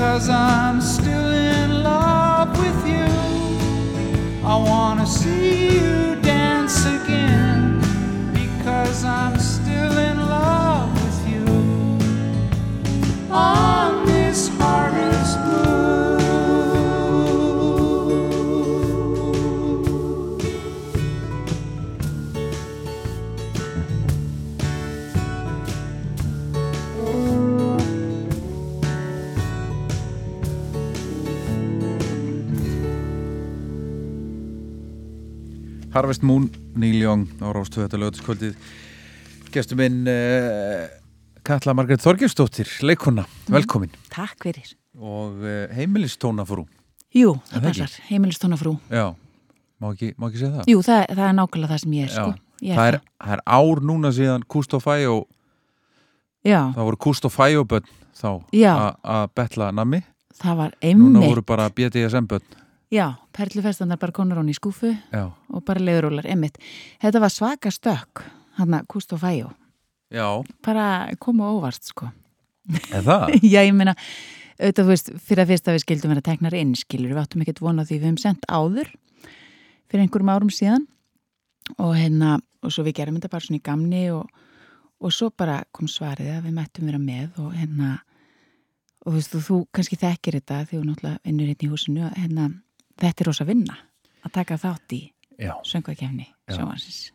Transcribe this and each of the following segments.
Because I'm still in love with you. I wanna see you dance again. Harvest Moon, Neil Young á Rástu þetta lögatiskvöldið Gestur minn uh, Katla Margrét Þorgjörsdóttir, leikona, velkomin Takk fyrir. og uh, heimilistónafrú Jú, Er það það passar. Heimilistónafrú. Já, má ekki, má ekki segja það? Jú, það, það er nákvæmlega það sem ég er, sko. Ég það, er, það er ár núna síðan Kustofæjó, Já, það voru Kustofæjó börn þá Já. a- að betla nammi það var Núna einmitt. voru bara BDSM börn Já, perlufestanar bara konur hún í skúfu Já, og bara leiðurólar, einmitt. Þetta var svaka stökk, hann að Kust og Fæjó. já, Bara koma óvart, sko. er það? Já, ég meina, auðvitað, þú veist, fyrir að fyrst að við skildum vera teknar inn, skilur, við áttum ekkert vona því við höfum sendt áður fyrir einhverjum árum síðan og hérna, og svo við gerum þetta bara svona í gamni og, og svo bara kom svarið að við mættum vera með og hérna og þú veist, þú, þú kannski þekkir þetta því þú náttúrulega vinnur hérna í húsinu hérna, þetta er rosa vinna að taka þátt í söngvakefni sjóansins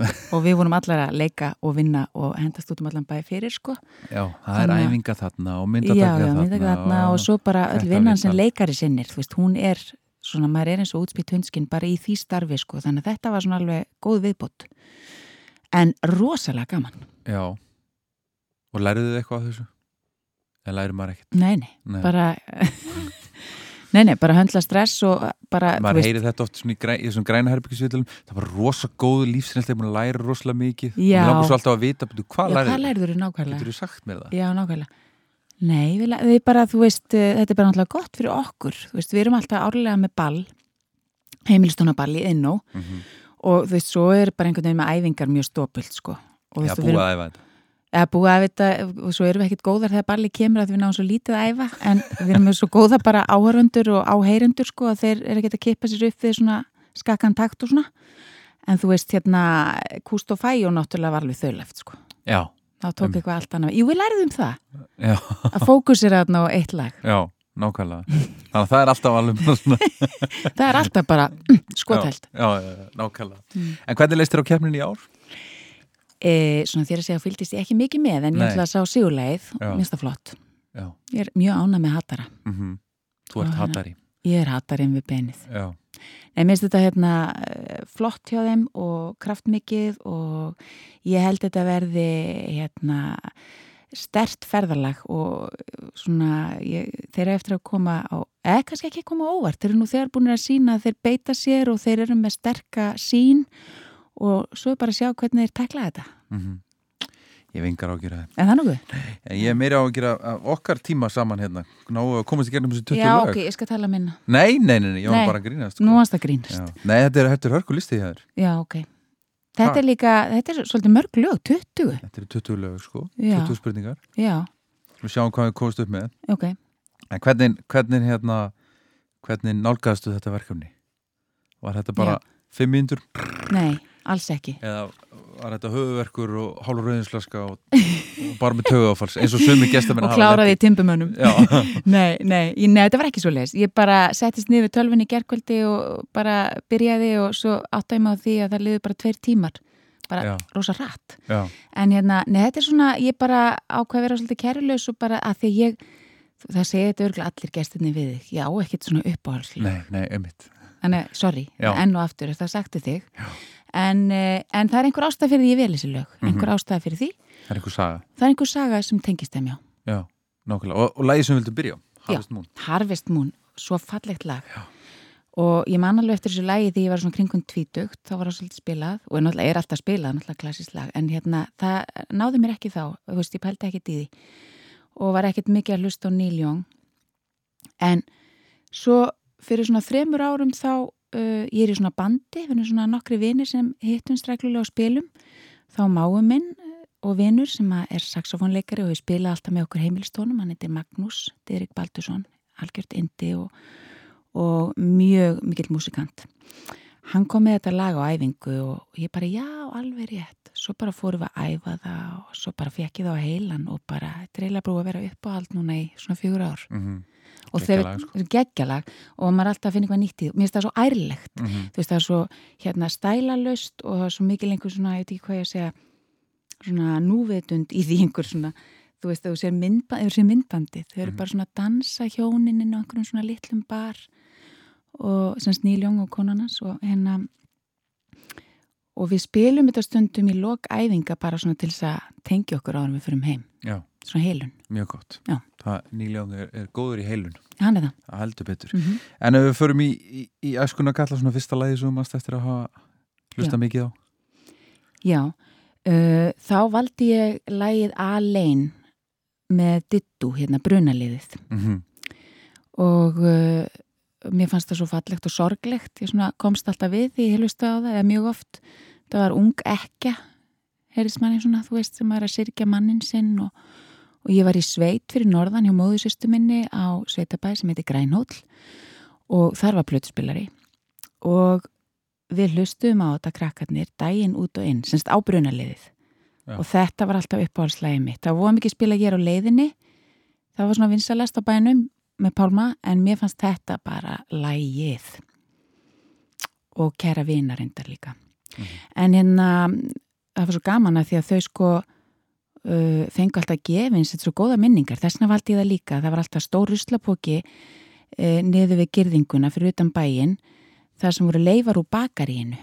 og við vorum allar að leika og vinna og hendast út um allan bæ fyrir sko. Já, það er æfinga þarna og já, þarna, þarna og svo bara öll vinnan sem leikari sinnir, þú veist, hún er svona, maður er eins og útspýtt hundskinn bara í því starfi sko, þannig að þetta var svona alveg góð viðbót. En rosalega gaman. Já, og læriðu þið eitthvað af þessu? Eða lærir maður ekkert? nei, nei, Nei. bara nei, nei, bara höndla stress og bara, maður heyri þetta oft í, þessum græna herbyggisvitlum það var rosa góð lífsreynslega að læra rosalega mikið og Já. mér langar svo alltaf að vita betur, hvað já, hvað lærið þú nákvæmlega? getur þú sagt mér það? Já, nákvæmlega. Nei, við, við bara, þú veist, eh, þetta er bara náttúrulega gott fyrir okkur. Þú veist, við erum alltaf árlega með ball, heimilistónaball í innó Mm -hmm. og þú veist, svo er bara einhvern veginn með æfingar mjög stópult, sko. Og, Já, veist, við búið að æfa þetta eða búið að þetta og svo erum við ekkert góðar þegar balli kemur að við náum svo lítið að æfa en við erum svo góða bara áhörundur og áheyrendur sko að þeir eru ekkert að kippa sér upp við svona skakkan takt og svona. En þú veist hérna Kúst og Fæjó náttúrulega var alveg þauleft sko. Já, þá tók Um. eitthvað allt annað. Jú, við læriðum það. Já, að fókusera þarna á eitt lag. Já, nákvæmlega. Þannig að það er alltaf alveg það er alltaf bara skotelt. Já, já, já, nákvæmlega. Mm. En hvernig leist þér á keppnin í ár? E, svona þér að segja fylgdist ég ekki mikið með en ég Nei. ætla að sá sigurlegið Já. minnst það flott. Já, ég er mjög ánað með hattara mm þú ert hattari ég er hattarinn við benið Já, Nei, mér finnst þetta hérna eh, flott hjá þeim og kraftmikið og ég held þetta verði hérna stert ferðarlag og svona ég, þeir eru eftir að koma á, eða kannski ekki koma óvart, þeir eru nú þegar búin að sína að þeir beita sér og þeir eru með sterka sín og svo er bara að sjá hvernig þeir tekla þetta. mm Ég hef engar ágjur að Er það nokkuð? En ég er meira ágjur af okkar tíma saman hérna Ná að komast í gegnum þessi 20 Já, lög ok, ég skal tala minna. Nei, nei, nei, nei, ég var bara að grínast sko. Nú varst það grínast. Já. Nei, þetta er, þetta er hörku listið hér Já, ok. Þetta Ha? er líka, þetta er svolítið mörg lög, 20. Þetta eru 20 lög, sko, Já. 20 spurningar Já, Við sjáum hvað við komast upp með ok. En hvernig, hvernig hérna hvernig nálgaðstu þetta verkefni? Var þetta bara Já. fimm mínútur Nei, alls ekki. eða var þetta höfuverkur og hálfur rauðinslaska og, og bara með töguáfalls eins og sumi gestamenn og kláraði í timbumönnum. Já, nei, nei, ég, nei, þetta var ekki svo leis ég bara settist niður í gerkvöldi og bara byrjaði og svo mig á því að það liður bara tveir tímar. Bara Já. rosa rætt já, en hérna, nei, þetta er svona, ég bara ákvað að vera svolítið kærulegs og bara að því ég það segja þetta örgulega allir gestinni við þig. Ég á ekkert svona uppáhalslu nei, nei, einmitt. Þannig, sorry, Já. enn og aftur það sagti þig en, eh, en það er einhver ástæð fyrir því ég vel þessi lög. Mhm. einhver ástæð fyrir því, Það er einhver saga. Það er einhver saga sem tengist þeim já. Já, nákvæmlega. Og, og lagið sem við vildum byrja Harvest Moon. Harvest Moon, svo fallegt lag. Já. og ég man alveg eftir þessu lagi því ég var svona kringum tvítugt, þá var það svolítið spilað. Og náttúrulega er alltaf spilað, náttúrulega klassísk lag. En hérna, það náði mér ekki þá. Þú veist, ég pældi ekkit í því. Og var ekkit mikið að hlusta á Neil Young. En svo fyrir svona þremur árum þá uh, ég er í svona bandi, við erum svona nokkri vinir sem hittumst reglulega á spilum þá máum minn uh, og vinur sem er saxofónleikari og við spila alltaf með okkur heimilistónum, hann heitir Magnús Dirik Baldursson, algjört indi og, og mjög mikill músikant. Hann kom með þetta lag á æfingu og ég bara já, alveg rétt. Svo bara fórum við að æfa það og svo bara fekk ég það á heilan og bara, þetta er eiginlega brúið að vera upp á allt núna í svona fjögur ár. mm Og Geggjalag, þegar, sko. geggjalag og maður alltaf finna eitthvað nýtt í því. Mér finnst það svo ærlegt -hmm. þú veist það er svo hérna stælalöst og það er svo mikil einhver svona, ég veit ekki hvað ég að segja svona núvitund í því einhver svona þú veist þú sér, myndba, þú sér myndbandi þau eru Mhm. bara svona að dansa hjónin inn á einhverjum svona litlum bar og sem sníljóng og konarnas og hérna og við spilum þetta stundum í lokæfinga bara svona til þess að tengja okkur áður við fyrum heim, Já, svona heilun. Mjög gott. Já. Það nýljón er, er góður í heilun. Hann er það. Það heldur betur. Mm -hmm. En ef við förum í, í, í æskuna kalla svona fyrsta lagi sem mást eftir að hafa hlusta Já. mikið á. Já, uh, þá valdi ég lægið Alein með Dittu, hérna brunaliðið. Mm og uh, mér fannst það svo fallegt og sorglegt, ég svona komst alltaf við því ég hlusta á það, eða mjög oft. Það var ung ekka heyrðis manni svona, þú veist, sem er að syrkja mannin sinn og, og ég var í sveit fyrir norðan hjá móðusystu minni á sveitabæði sem heiti Grænhóll og þar var plötspilari og við hlustum á þetta krakkarnir daginn út og inn, semst á brunaliðið. Já. og þetta var alltaf uppáhaldslægi mitt. Það var mikið spila ég á leiðinni. Það var svona vinsalest á bænum með Pálma en mér fannst þetta bara lægið og kæra vinarindar líka. En hérna það var svo gaman að því að þau sko uh, fengu alltaf gefins þetta svo góða minningar, þessna valdi ég það líka. Það var alltaf stór ruslapóki uh, niður við girðinguna fyrir utan bæin þar sem voru leifar úr bakaríinu.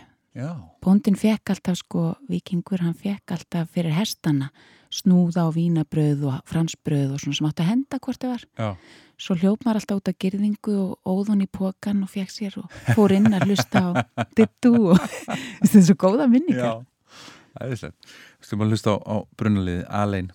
Bóndin fekk alltaf sko, vikingur, hann fekk alltaf fyrir hestana snúða og vínabröð og fransbröð og svona sem átti að henda hvort það var. já, Svo hljóp maður alltaf út af girðingu og óðun í pókan og fekk sér og fór inn að hlusta á dittu og þetta er svo góða minningar. já Er slett Stum að hlusta á, á brunaliði Alein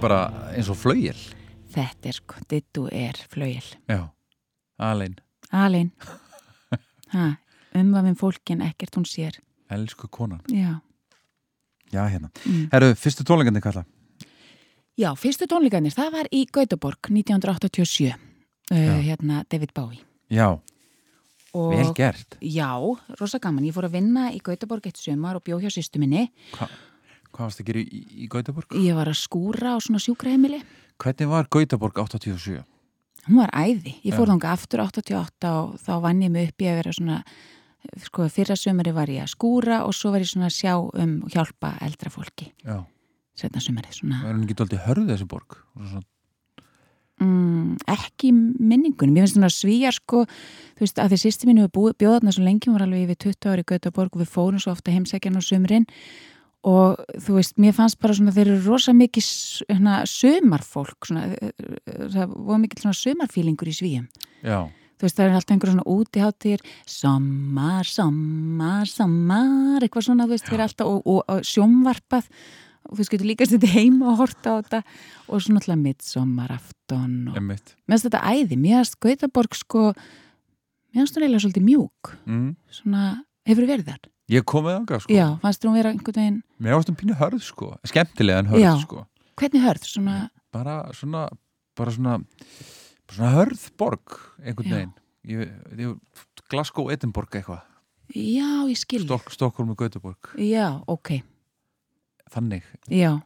er bara eins og flaugjel Þetta er sko, dittu er flauil. Já, Alin, ha, umvafin fólkin ekkert hún sér. Elsku konan Já. Já, hérna Mm. Herru, fyrstu tónleikandi kalla Já, fyrstu tónleikarnir, það var í Gautaborg 1987, uh, hérna David Bowie. Já, Og, vel gert Já, rosa gaman. Ég fór að vinna í Gautaborg eitt sumar og bjó hjá sýstu minni. Hva, Hvað varst að gera í, í Gautaborg? Ég var að skúra á svona sjúkraheimili. Hvernig var Gautaborg 87? Hún var æði. Ég fór Já. þanga aftur 88 og þá vann ég mig upp í að vera svona, sko, fyrra sumari var ég að skúra og svo var ég svona að sjá um og hjálpa eldra fólki. Já, Setna sumarið, svona. var hann ekki dóldi hörðu þessi borg? Svona, Mm, ekki minningunum, ég finnst svona svíjar sko, þú veist að því sýsti mínu við bjóðarna svo lengi, hún var alveg yfir 20 ári í Gautaborg og við fórum svo ofta heimsækjan á sumrin og þú veist, mér fannst bara svona þeir eru rosa mikið hérna, sumarfólk svona, eh, eh, það var mikið svona sumarfílingur í svíjum já, þú veist, það er alltaf einhver svona útiháttir sommar, sommar, sommar eitthvað svona, þú veist, þeir eru alltaf og, og, og sjómvarpað og þú getur líka stundið heima og horta á þetta. Og svona alltaf midsommarafton og mér finnst þetta æði, mér finnst Gautaborg sko, mér finnst hún eiginlega svolítið mjúk. Mm. svona, hefur verið þar? Ég kom með ánga sko. Já, fannst hún vera einhvern veginn Mér varst um pínu hörð sko. Skemmtilega en hörð Já. sko. Hvernig hörð, svona, Bara svona Bara svona bara Svona hörð borg einhvern veginn. Ég, ég, Glasgow, Edinborg eitthvað. Já, ég skil. Stok, Stokkólm og Gautaborg já, ok. Þannig. Já.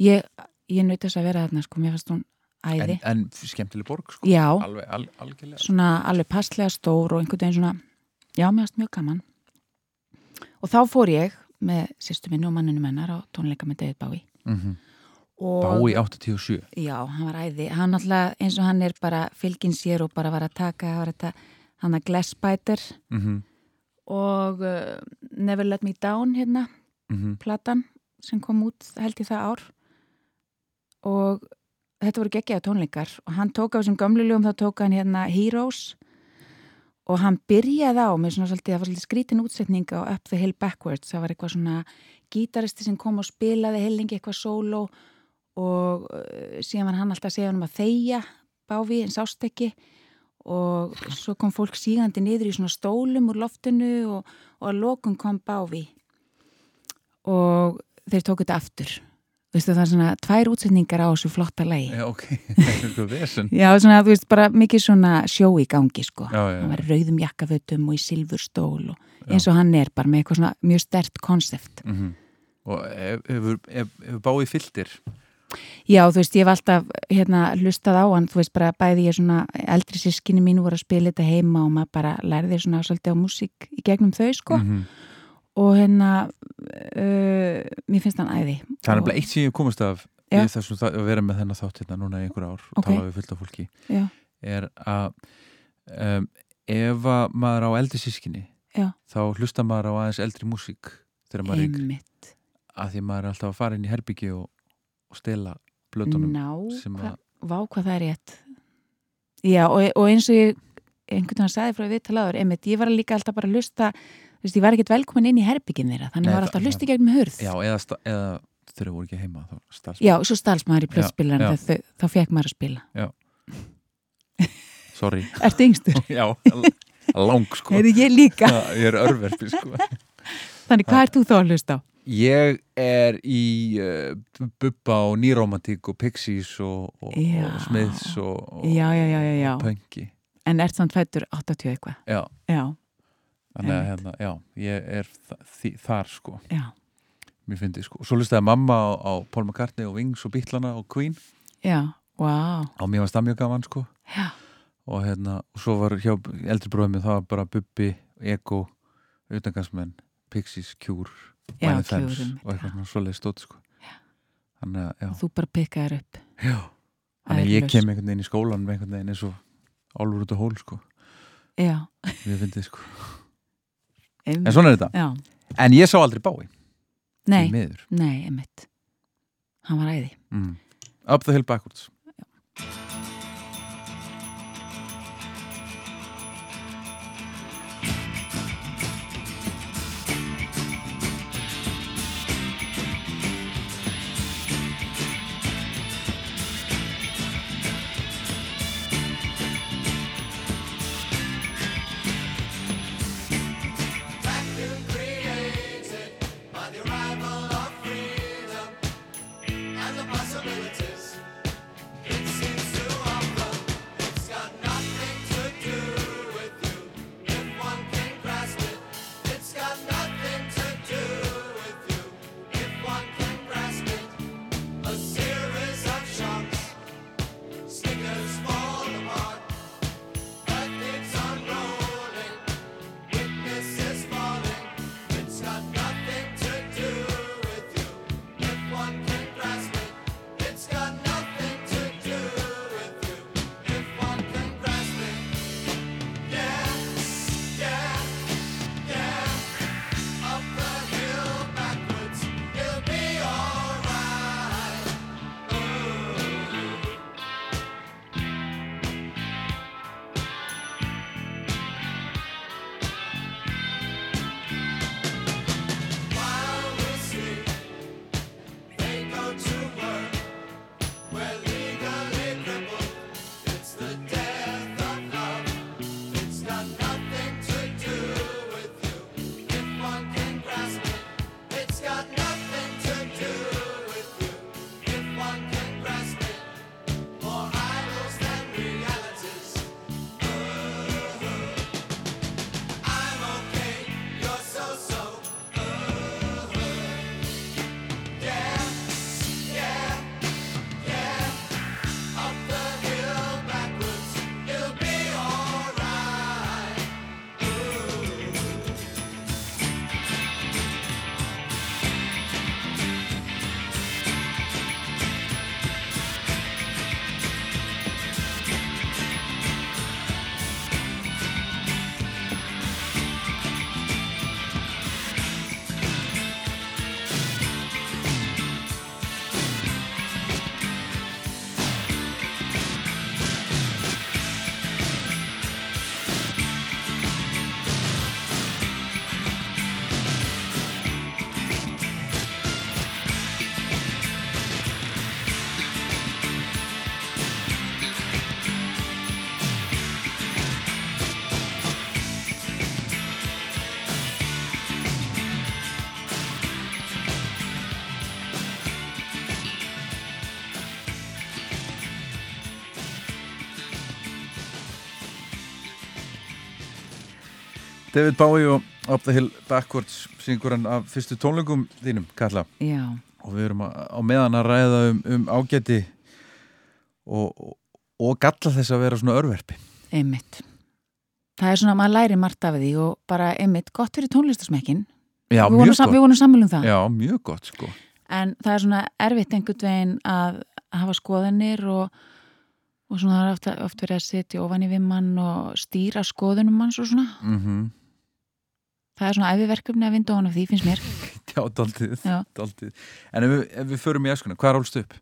Ég, ég þess að vera þarna sko, mér fannst hún en, æði. En skemmtileg borg sko. Já. alveg, al, algjörlega. Svona alveg passlega stór og einhvern veginn svona já, mér fannst mjög gaman og þá fór ég með sýstu minni og manninu mennar á tónleika með David Bowie. Mm og Bái 87 Já, hann var æði. Hann alltaf eins og hann er bara fylgin sér og bara var að taka var þetta, hann að Glassbiter. Mm og uh, Never Let Me Down hérna, -hmm. platan sem kom út held í það ár. Og þetta voru geggjaða tónleikar. Og hann tók af þessum gömlu ljúum þá tók hann hérna Heroes og hann byrjaði á með svona svolítið, það var svolítið skrítin útsetning á Up the Hill Backwards, það var eitthvað svona gítaristi sem kom og spilaði heilingi eitthvað sóló. Og uh, síðan var hann alltaf að segja um að þeia báfi en sást ekki og svo kom fólk sígandi niður í svona stólum úr loftinu og, og að lokum kom báfi og þeir tóku þetta aftur Veistu, það er svona tvær útsetningar á þessu flotta lagi Já, ok, það er eitthvað vesen Já, svona, þú veist, bara mikið svona sjó í gangi, sko. Já, já, Hann var rauðum jakkafötum og í silfurstól og eins og hann er bara með eitthvað svona mjög stert konsept. mm Og ef- hefur hef, hef báið fylltir Já, þú veist, ég hef alltaf hérna hlustað á hann, þú veist, bara bæði ég svona eldri sískinni mínu voru að spila þetta heima og maður bara lærði svona svolítið á músík í gegnum þau, sko. -hmm. Og hérna, uh, mér finnst hann æði. Það er Og- nefnilega eitt sem ég komast af í þessum að vera með þennan þátt hérna núna í einhver ár og Ok. tala við fullt af fólki Já, er að um, ef að maður á eldri sískinni já, þá hlusta maður á aðeins eldri músík þegar maður er einmitt. að því maður er alltaf að fara inn í herbyggi og, og stela blötunum Ná, hva, vá hvað það er rétt Já, og, og eins og ég einhvern veginn sagði frá viðtalaður einmitt, ég var líka alltaf bara að hlusta þú veist, ég var ekkert velkomin inn í herbyggin þeirra þannig Nei, var það- alltaf að hlusta í gegnum hurð. Já, eða, eða eru voru ekki heima þá Já, svo stalsmaður í já. þá, þá fekk maður að spila. Sorry. Ertu yngstur? já, lang sko. Heyrðu ég líka. Já, ég er örverfi sko. Þannig hvað ert þú þá að hlusta á? Ég er í uh, Bubba og Nýromantík og Pixies og, og, og Smiths og, og. Punky En ert samt fættur 80 eitthvað? Já, Já, þannig að hérna, já, ég er því, þar sko, já, mér fyndi sko. Og svo lustaði mamma á, á Paul McCartney og Wings og Bítlana og Queen. Já, wow og mér var það mjög gaman sko. Já, og hérna, og svo var hjá eldri bróðum það var bara Bubbi, Ego utangansmenn, Pixies, Cure Cure, einmitt, og eitthvað svona svoleið stótt sko. Þannig að, já, þú bara pikkaðir upp. Já. Þannig að ég kem einhvern veginn í skólan með einhvern veginn eins og álfur út á hól sko, Já, mér fyndi sko. einmitt. En svona er þetta, Já, en ég sá aldrei bái nei, nei, einmitt. Hann var æði. Mm. Up the hill backwards. And David Bowie og Up the Hill Backwards syngur hann af fyrstu tónleikum þínum, Kalla Já, og við erum að- á meðan að ræða um, um ágæti og, og, og galla þess að vera svona örverpi einmitt. Það er svona, maður læri margt af því og bara einmitt, gott fyrir tónlistasmekkin. Já, við, mjög gott við vorum sammálum það. Já, mjög gott sko En það er svona erfitt einhvern veginn að hafa skoðanir og, og svona það er oft, oft verið að setja ofan í vimmann og stýra skoðunum manns og svona. mm Það er svona æfiverkefni að vinda ofan af því, finnst mér. Já, daldið, daldið En ef við, ef við förum í æskuna, hvað er álst upp?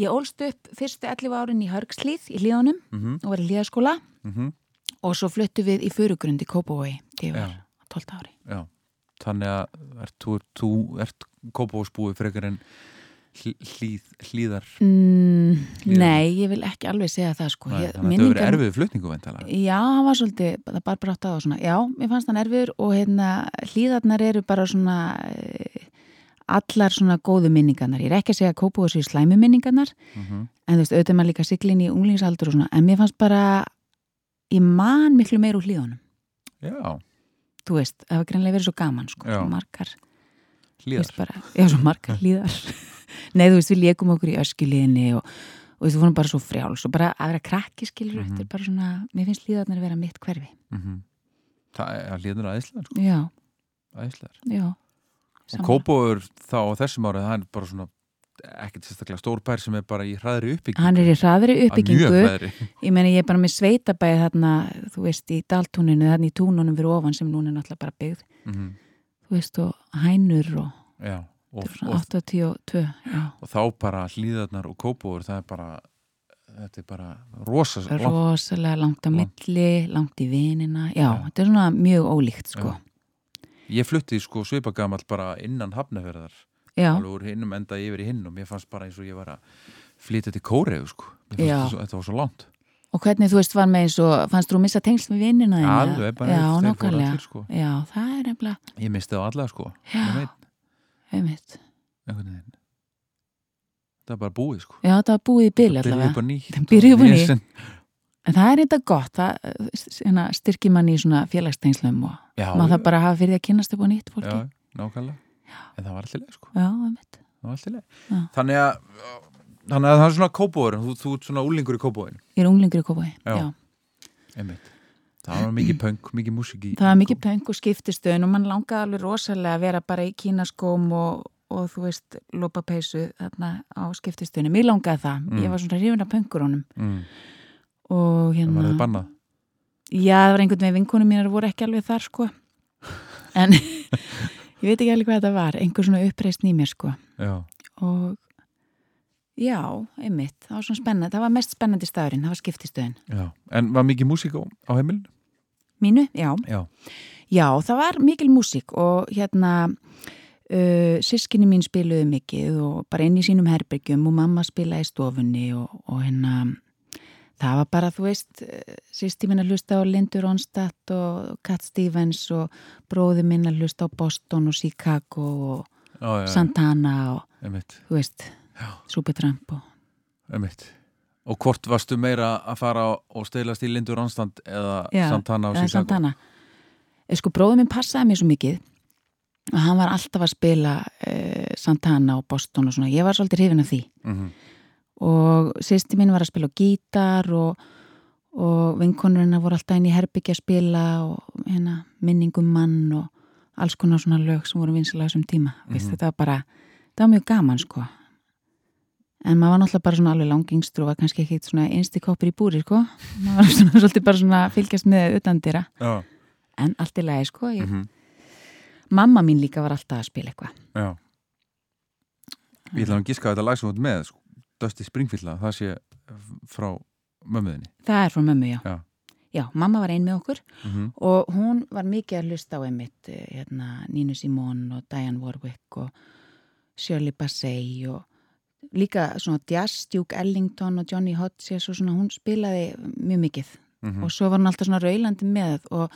Ég ólst upp fyrstu 11 árin í Hörgslíð í Hlíðunum Mm og var í Hlíðaskóla -hmm. og svo fluttu við í Furugrund í Kópavogi til ég var 12 ári. Já, þannig að ert, þú, þú ert kópavósbúi frekar en hlýð, hlýðar. Mm, nei, ég vil ekki alveg segja það sko. Nei, þannig að þetta verður minningar- erfið flutningu veintalega Já, hann var svolítið, það bara brátt að svona, já, mér fannst hann erfiður og hérna hlýðarnar eru bara svona eh, allar svona góðu minningarnar, ég er ekki að segja að kópa þessu slæmu minningarnar, mm -hmm. en þú veist, auðvitað maður líka siglin í unglingsaldur og svona, en mér fannst bara ég man miklu meir úr hlýðunum. Já, þú veist, það var greinlega verið svo gaman sko, svo margar, hlýðar. Já, svo margar hlýðar nei, þú veist, við lékum okkur í öskjuliðinni og, og þú vorum bara svo frjáls og bara að vera krakki skilur, Mhm. þetta er bara svona mér finnst hlýðarnar að vera mitt hverfi. Mm Það er hlýðar aðeinslegar sko, já, aðeinslegar já. Og kópavóður þá á þessum árið það er bara svona ekkert sérstaklega stór bær sem er bara í hraðri uppbyggingu. Hann er í hraðri Að uppbyggingu. hraðri. Ég meina ég er bara með sveitabæði þarna þú veist í daltúninu, þarna í túnunum fyrir ofan sem núna er náttúrulega bara byggð. Mm þú veist og hænur og Já, og, þetta er svona og, 82 já, og þá bara hlýðarnar og kópavóður það er bara þetta er bara rosa langt rosalega langt á milli langt í vinina, já, Já. þetta er svona mjög ólíkt sko, Já. Ég flutti sko svipagamall bara innan hafnaferðar alveg úr hinnum enda yfir í hinn og mér fannst bara eins og ég var að flytja til Kóreu sko. Fannst þetta, var svo langt og hvernig þú veist var með eins og fannst þú að missa tengsl með vinina þína? alveg, bara já, þeir nákvæmlega allir sko. já, það er nefnilega, ég misti á alla sko Já. Einmitt. Það er bara búið sko. Já, það var búið í byrjuðu allavega. byrjuðu og bara nýtt. en það er eitthvað gott, það hérna, styrkir manni í svona félagstengslum og já, maður það bara hafa fyrir því að kynast upp á nýtt fólki. Já, nákvæmlega. En það var alltaf leið sko. Já, einmitt. Það var alltaf leið Já. þannig að þannig að það er svona kópóður þú, þú ert svona úlingur í kópóðin Ég er unglingur í Já. já. einmitt það var mikið punk, mikið músík í Það var mikið pönk og skiptistöðun og mann langaði alveg rosalega að vera bara í kínaskóm og, og þú veist, lópapeysu þarna á skiptistöðunum. Mér langaði það. Mm. Ég var svona hrifin af pönkurunum mm, og það var hérna... þið bannað Já, það var einhvern veginn vinkonum mínar voru ekki alveg þar, sko. En ég veit ekki alveg hvað þetta var. Einhver svona uppreist mér, sko. já, Og já, einmitt. Það var svona spennandi. Það var mest spennandi staðurinn. Það var skiptistöðun. já en var mikið músík á, á heimilinu? Mínu, já. já, Já, það var mikil músík og hérna uh, sískinni mín spiluðu mikið og bara inn í sínum herbyggjum og mamma spilaði í stofunni og, og hérna það var bara, þú veist, uh, sýsti mín að hlusta á Lindur Ronstadt og Cat Stevens og bróði mín að hlusta á Boston og Chicago og já, já, Santana og einmitt, þú veist, Já. Supertramp og og hvort varstu meira að fara og stelast í Lindur Ronstand eða Já, Santana eða? Santana. Eh, Sko, bróði minn passaði mér svo mikið og hann var alltaf að spila uh, Santana og Boston og svona. Ég var svolítið hrifin af því. Mhm, Og sýsti mín var að spila á gítar og, og vinkonurina voru alltaf inn í herbyggja að spila og hérna, minningum mann og alls konar svona lög sem voru vinsilega þessum tíma. Mm Mhm. Þetta var bara, þetta var mjög gaman sko. En maður var náttúrulega bara svona alveg langingstur og var kannski ekki svona einsti koppur í búri sko. Maður var svona, svolítið bara svona fylgjast með utandira. já, En allt í lagi sko. Ég, mhm, Mamma mín líka var alltaf að spila eitthvað. já Ég ætla að giska að þetta lag sem þú ert með sko, Dusty Springfield það sé frá mömmuðinni Það er frá mömmu, já. Já. Já, mamma var ein með okkur mm og hún var mikið að hlusta á einmitt eh, hérna, Nínu Simón og Diane Warwick og Shirley Bassey og líka svona jazz, Duke Ellington og Johnny Hodges og svona hún spilaði mjög mikið. -hmm. og svo var hún alltaf svona raulandi með og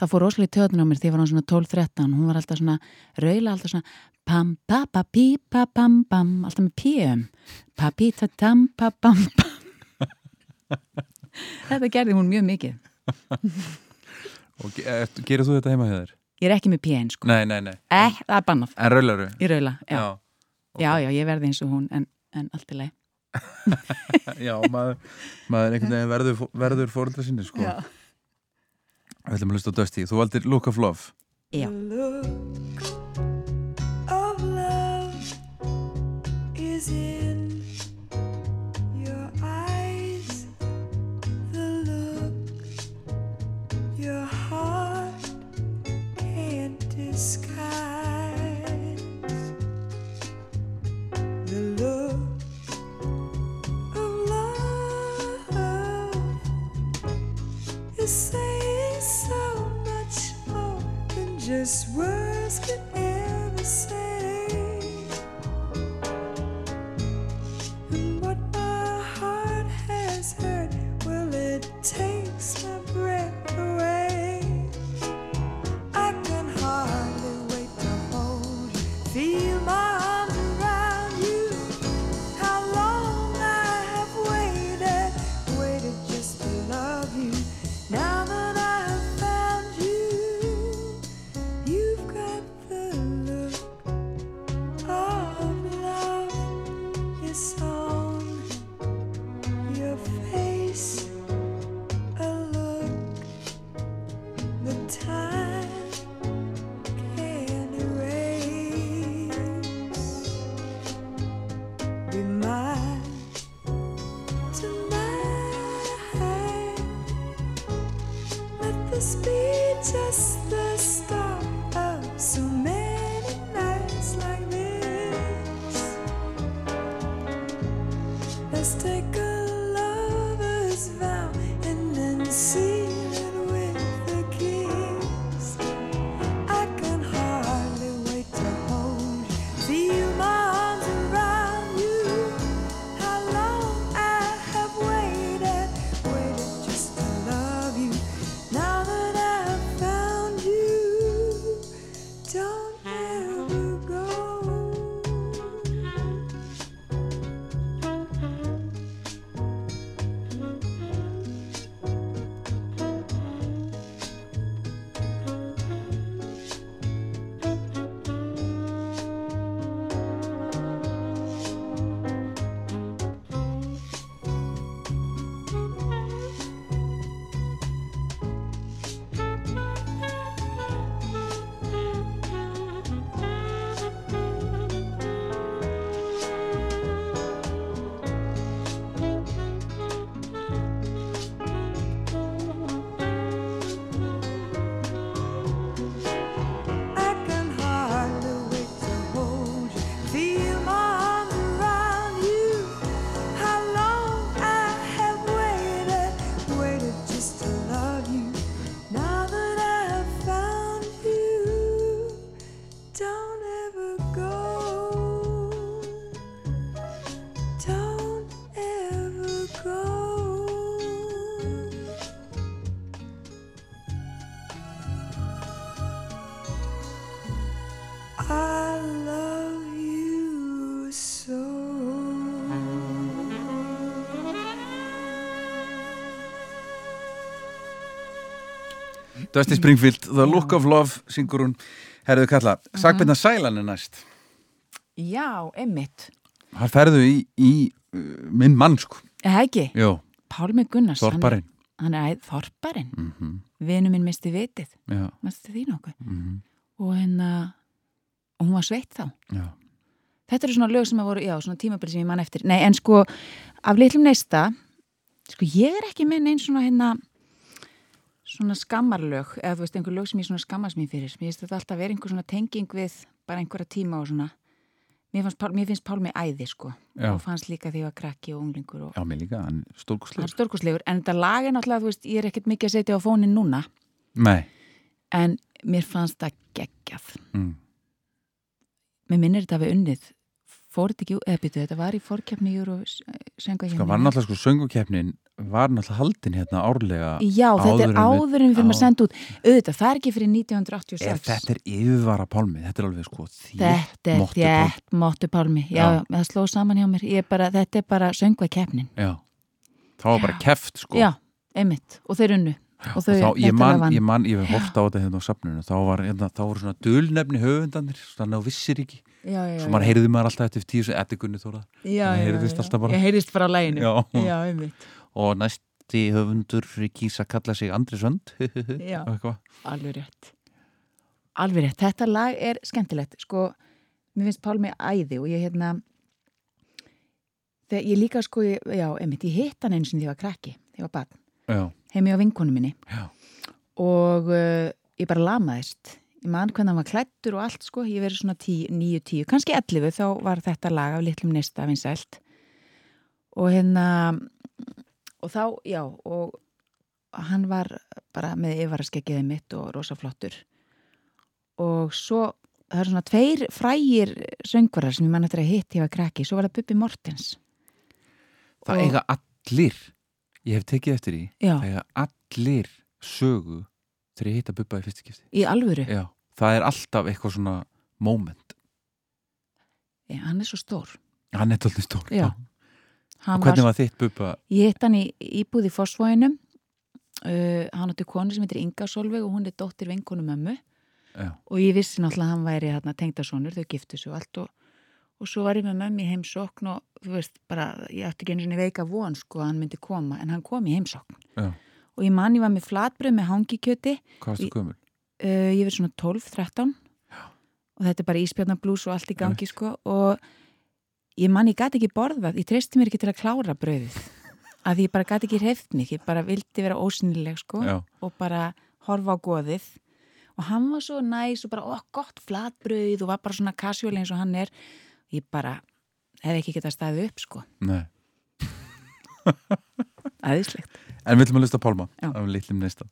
það fór rosalega töðun á mér því ég var hann svona 12-13 hún var alltaf svona, raula alltaf svona pam pa pa pi pa pam pam alltaf með píum pa pi ta tam pa pam pam. Þetta gerði hún mjög mikið. Og ert- gerir þú þetta heima þér? Ég er ekki með PN sko. Nei, nei, nei. Eh, það er bannað. En raularu? í raula Já, já, já, ég verði eins og hún en, en allt í leið Já, maður, maður einhvern veginn verður, verður fóreldra sinni sko Já. Við ætlum að hlusta á Dusty Þú valdir Look of Love Já. look of love is in Dusty Springfield, The Look of Love syngur hún Herðu kalla, Sagbirna Sælan er næst. Já, einmitt. Hann ferðu í, í uh, minn mann sko. Eða ekki, Jó, Pálmi Gunnars Þorparinn. Hann er æð Þorparinn. Mm -hmm. Vinu minn misti vitið, Já, misti því nokkuð? Mm og hérna og hún var sveitt þá. Já. Þetta eru svona lög sem að voru, já, svona tímabili sem ég man eftir. Nei, en sko, af litlum neista sko, ég er ekki með neinn svona hérna svona skammarlög, eða þú veist, einhver lög sem ég svona skammast mér fyrir, mér finnst þetta alltaf vera einhver svona tenging við bara einhverja tíma og svona. Mér, Pál- mér finnst Pálmi æði, sko Já. og fannst líka því að krakki og unglingur og Já, mér líka, hann er hann stórkustlegur stórkostlegur, en þetta lag er náttúrulega, þú veist, ég er ekkert mikið að setja á fónin núna, Nei, en mér fannst það geggjað. Mm. mér minnir þetta við unnið fór þetta ekki, eða byrju, þetta var í fórkjöfni Júru söngu sko var náttúrulega sko söngukeppnin var náttúrulega haldin hérna árlega Já, þetta er en við- á- senda út. Auðvitað, það er ekki fyrir 1986 Ef þetta er yfirvara pálmi, þetta er alveg sko Þetta er þétt móttu pálmi. Já, Já. það sló saman hjá mér. Bara, þetta er bara söngvað keppnin Já, það var bara keft sko. Já, einmitt, og þeir unnu. Og þau þá, ég man, ég man, ég hef hort á þetta hérna á safninu. Þá var, hérna, þá voru svona dulnefni höfundanir þannig að vissir ekki svo maður heyrði maður alltaf eftir tíu sem Eddi Gunni Þóra. Það heyrðist alltaf bara. ég heyrðist bara á læginu og næsti höfundur kýsa að kalla sig Andri eitthvað. Alveg rétt. Alveg rétt, þetta lag er skemmtilegt. Sko, mér finnst Pálmi æði og ég hérna þegar ég líka sko, já, einmitt ég hitt hann eins og því ég var krakki, ég var barn. Heimi á vinkonu minni. Já. og uh, ég bara lamaðist ég man hvernig hann var klættur og allt sko. Ég verið svona 9-10, kannski 11 þá var þetta lag af litlum neista vinsælt. Og hérna og þá, já og hann var bara með yfaraskeggiði mitt og rosa flottur og svo það er svona tveir frægir söngvarar sem ég man eftir að hitt ég var krakki, svo var það Bubi Mortens. Það Og- eiga allir ég hef tekið eftir því Já. það eiga allir sögu þegar ég hitta Bubba í fyrstu kipti í alvöru, já, það er alltaf eitthvað svona moment, Já, hann er svo stór. Hann er tóltið stór Já. Og hvernig var þitt Bubba? Ég hitt hann í íbúð í Fossvóinum uh, hann átti konu sem heitir Inga Solveig og hún er dóttir vinkonu mömmu. Já, og ég vissi náttúrulega að hann væri hérna, tengdasonur, þau giftu og allt og, og svo var ég með mömmu í heimsókn og þú veist bara, ég átti ekki einu svona veika von sko að hann myndi koma, en hann kom í heimsókn. Já, og ég man ég var með flatbröð með hangikjöti. Hvað varstu Í- gömul? Uh, ég verið svona 12-13 og þetta er bara íspjarnablús og allt í gangi sko. Og ég man ég gæti ekki borðað, ég treysti mér ekki til að klára bröðið að því ég bara gæti ekki hreift mig, ég bara vildi vera ósynileg sko. Já, og bara horfa á goðið. Og hann var svo næs og bara, ó, gott flatbröð og var bara svona casual eins og hann er. Ég bara, hefði ekki getað staðið upp sko, nei. Aðeinslegt en við ætlum að lusta Pálma af litlum neista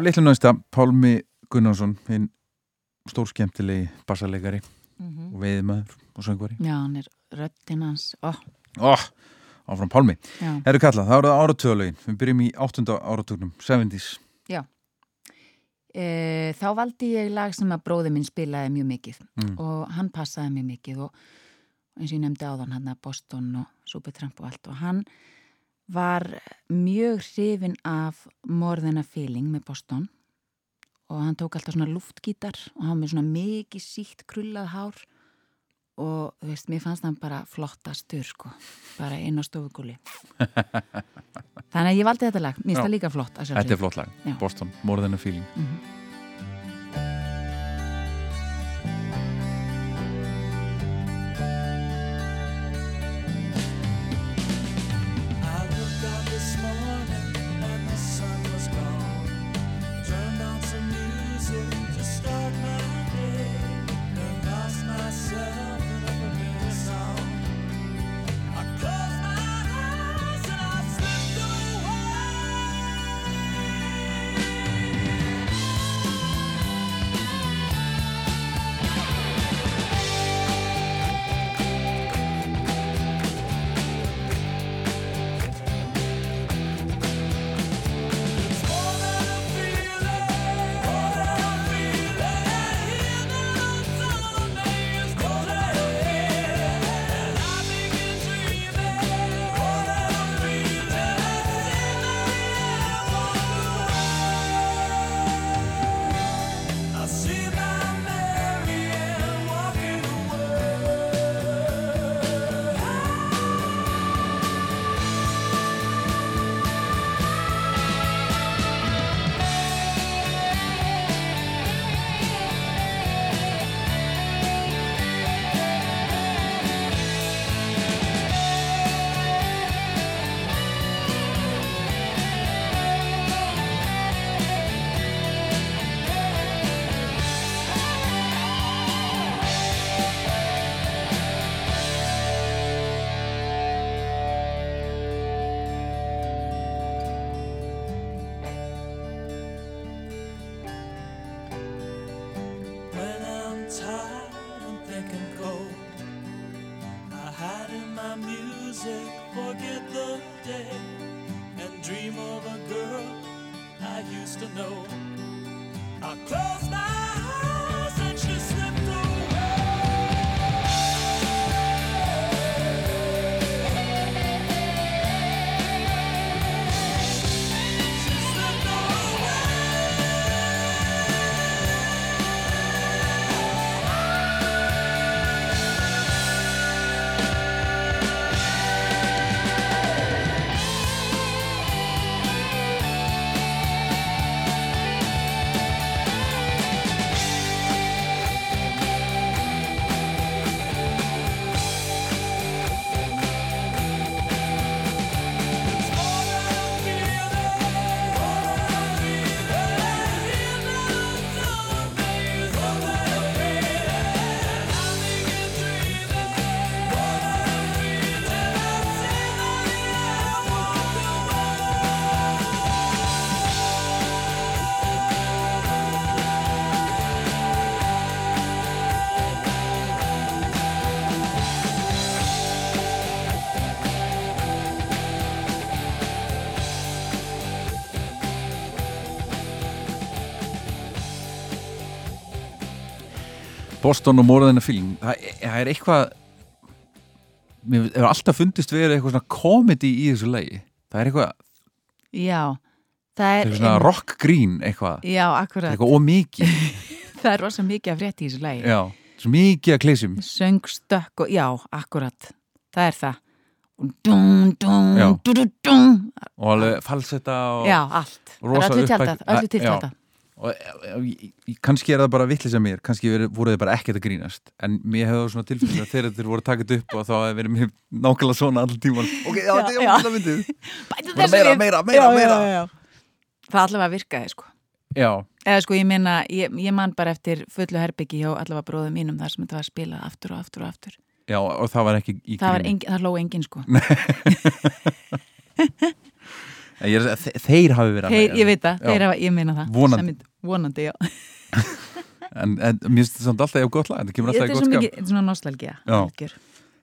af litlum neista Pálmi Gunnarsson hinn stórskemmtilegi bassalegari og veiðmaður og söngvari. Já, hann er röddinn hans. Ó, oh, áfram Pálmi. Já. Herru Kalla, það það áratöðalögin Við byrjum í áttunda áratugnum 70s E, þá valdi ég lag sem að bróði minn spilaði mjög mikið Mm. og hann passaði mjög mikið og eins og ég nefndi áðan hann að Boston og Supertramp og allt og hann var mjög hrifin af More Than a Feeling með Boston. Og hann tók alltaf svona luftgítar og hann með svona mikið sítt krullað hár. Og þú veist, mér fannst hann bara flottastur sko, bara inn á stofugúli þannig að ég valdi þetta lag, mér finnst það líka flott Þetta er flott lag, Já. Boston, More Than a Feeling Boston og More Than a Feeling það, er- það er eitthvað mér hefur alltaf fundist verið eitthvað svona komedi í þessu lagi. Það er eitthvað, Já, það það er er svona rock green eitthvað, Já, er akkurat, eitthvað ómikið það er rosa mikið af frétt í þessu lagi. Já, svo mikið að kleysum. Söng, stökk og, já, akkurat. Það er það. Dún, dún, dún. Og alveg falsetta og, Já, allt. Það er öllu upphæk- og kannski er það bara vitlis að mér kannski voru þið bara ekkert að grínast. En mér hefur svona tilfæðið að þegar þeir voru takit upp og þá hefur verið mér nákvæmlega svona allir tíman ok, já, þetta er ógæðlega myndið Bara meira, meira, meira, já, meira. Já, já, já. Það allavega virkaði, sko. Já, Eða sko, ég meina, ég, ég man bara eftir fullu herbyggi hjá allavega bróðum mínum þar sem þetta var spilað aftur og aftur og aftur. Já, og það var ekki í Það, var gríni. engin, það hló engin, sko er að þeir hafi verið Þeir, annað, ég veit það, Já. þeir hafa, ég meina það. Vonandi. Mynd- Vonandi, já. En, en mér finnst þetta samt alltaf ég gott lag, þetta kemur alltaf í gott skap. þetta er svona Já. algjör.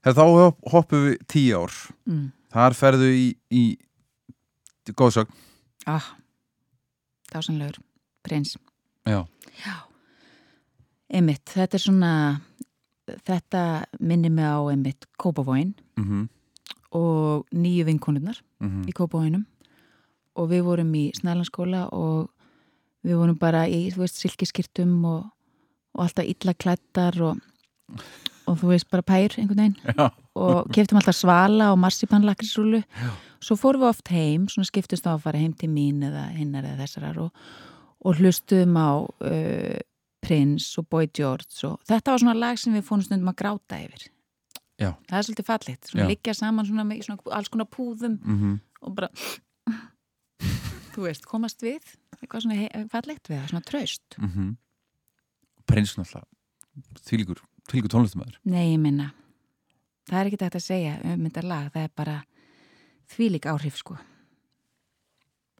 Þá hop- hoppum við tíu ár. Mm. Þar ferðu í, í góðsögn ah, dásanlegur prins. Já, einmitt, þetta er svona þetta minnir mig á einmitt Kópavóin mhm, og nýju vinkonurnar mhm. í Kópavóinum og við vorum í Snælanskóla og við vorum bara í, þú veist, silkiskirtum og, og alltaf illa klættar og, og þú veist, bara pær einhvern veginn. Já, og keftum alltaf svala og marsipanlakrisrúlu svo fórum við oft heim, svona skiptumst á að fara heim til mín eða hinnar eða þessarar og, og hlustuðum á uh, Prince og Boy George og þetta var svona lag sem við fórum stundum að gráta yfir. Já. það er svolítið fallegt, svona Já. liggja saman svona með svona alls konar púðum mhm. og bara þú veist, komast við eitthvað svona fallegt við það, svona traust. Mm Prins náttúrulega Þvílíkur, þvílíkur tónlistumæður Nei, ég minna það er ekki þetta að segja um þetta lag það er bara þvílík áhrif sko.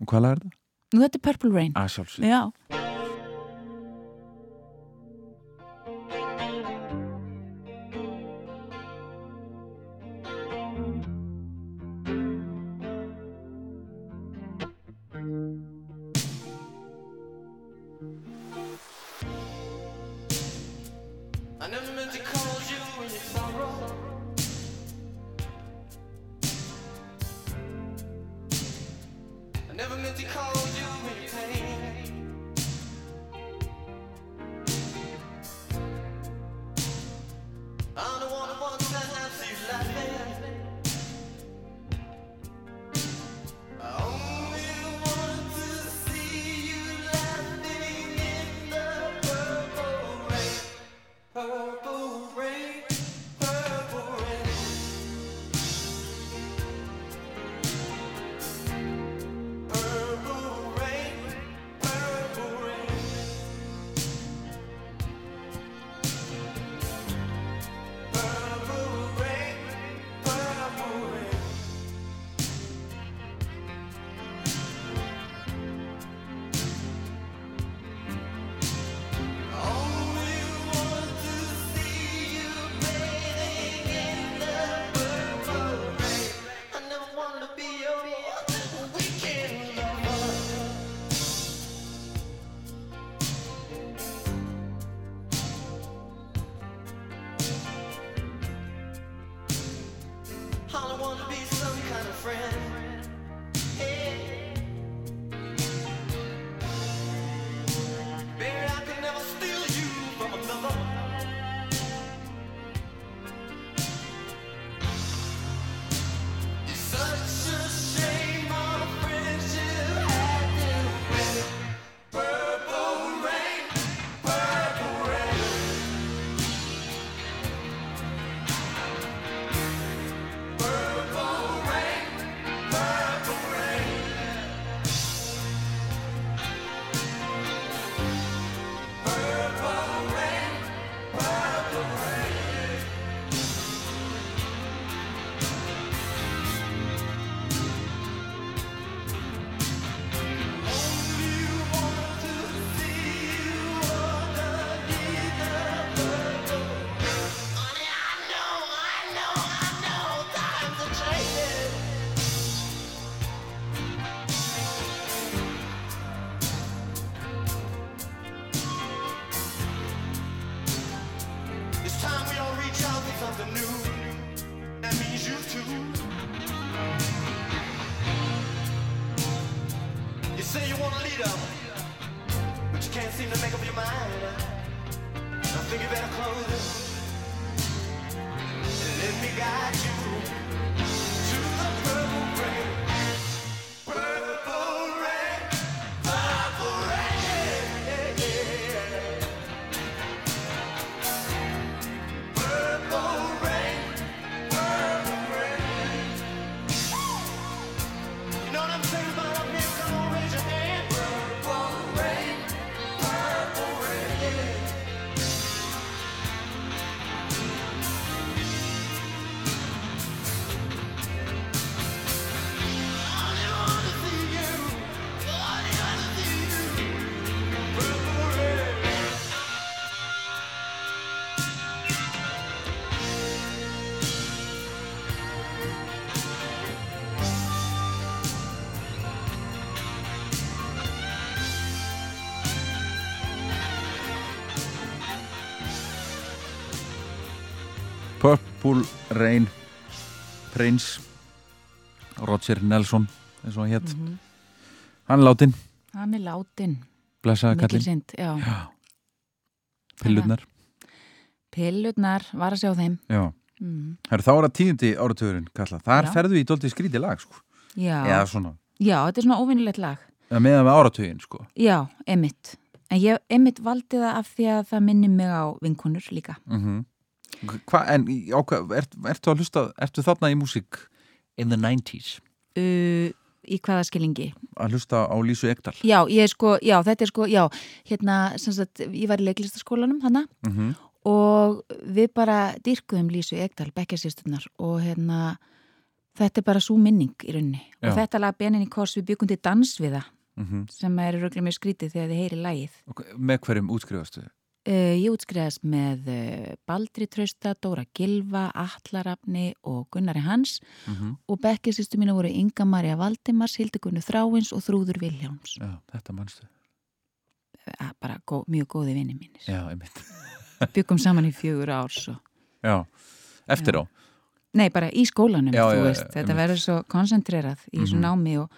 Og hvað lag er þetta? Nú þetta er Purple Rain. Sjálfsög Já, Paul Reyn Prince Roger Nelson eins og hann hétt Mhm. hann er látin, Hann er látin, pillurnar Pillurnar, var að sjá þeim. Já. Mm. Heru, þá er það tíundi áratugurinn kalla þar Já. ferðu í dóltið skrítið lag sko. Já. eða svona, já, þetta er svona óvinnilegt lag. eða meðan með áratuginn sko. Já, emitt. En ég emitt valdi það af því að það minni mig á vinkonur líka. mm Hva, en í- á hvað, ert, ertu að hlusta ertu þarna í músík in the 90s Uh, í hvaða skilingi? að hlusta á Lísu Ekdal Já, ég er sko, já, þetta er sko, já, hérna, sem sagt, ég var í leiklistaskólanum þannig mm -hmm. og við bara dýrkuðum Lísu Ekdal, bekkjarsýsturnar og hérna, þetta er bara svo minning í rauninni. Já. Og þetta lag Benin í kors við byggum til dans við það Mm sem er röglega mjög skrítið þegar þið heyri lagið. með hverjum útskrifastu Uh, ég útskriðast með uh, Baldri Trausta, Dóra Gilva, Atlarafni og Gunnari Hans mm -hmm. og bekkjarsýstu mínu voru Inga Marja Valdimars, Hildegunni Þráins og Þrúður Vilhjáms. Já, þetta mannstu Uh, bara gó, mjög góði vinni mínir. Já, einmitt Byggum saman í fjögur árs og Já, eftir á Nei, bara í skólanum, Já, þú já, veist, já, þetta einmitt. verður svo koncentrerað í þessu Mhm. námi og,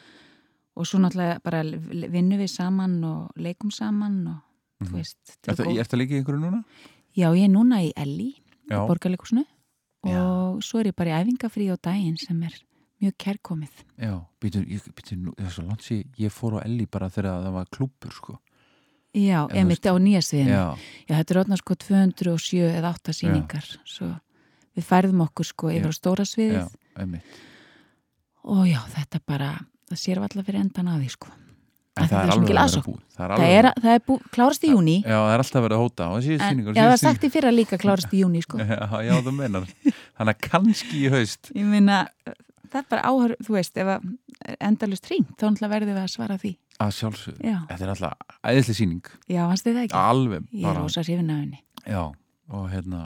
og svo náttúrulega bara vinnum við saman og leikum saman og þú veist, þetta er Ertu, góð- ertu að líka í einhverju núna? Já, ég er núna í Elli, Já, borgarleikusinu Já. og svo er ég bara í æfingafrí á daginn sem er mjög kærkomið. já, býtu, ég, ég fór á Elli bara þegar það var klúpur, sko. Já, emitt á nýja sviðinu. Já, Já, þetta er orðna sko 207 eða 8 sýningar, svo við færðum okkur sko Já. yfir á stóra sviðið já, einmitt. og já, þetta bara, það sér allar fyrir endan að því sko. En það það er er alveg mikil að búið. Það er Það er, það er bú, klárast í júni, Já, það er alltaf verið að hóta þessi en sýningur. já, það er sagt í fyrra líka klárast í júni sko. Já, já, þú meinar. Þannig að kannski í haust. Ég meina, það er bara áhör, þú veist, ef að endalust hringt, þá verðum við að svara því. Að sjálfsögðu. Já, Þetta er alltaf æðislega sýning. já, fannst þið það ekki? Alveg. Ég er rosa hrifin af henni. Já, og hérna,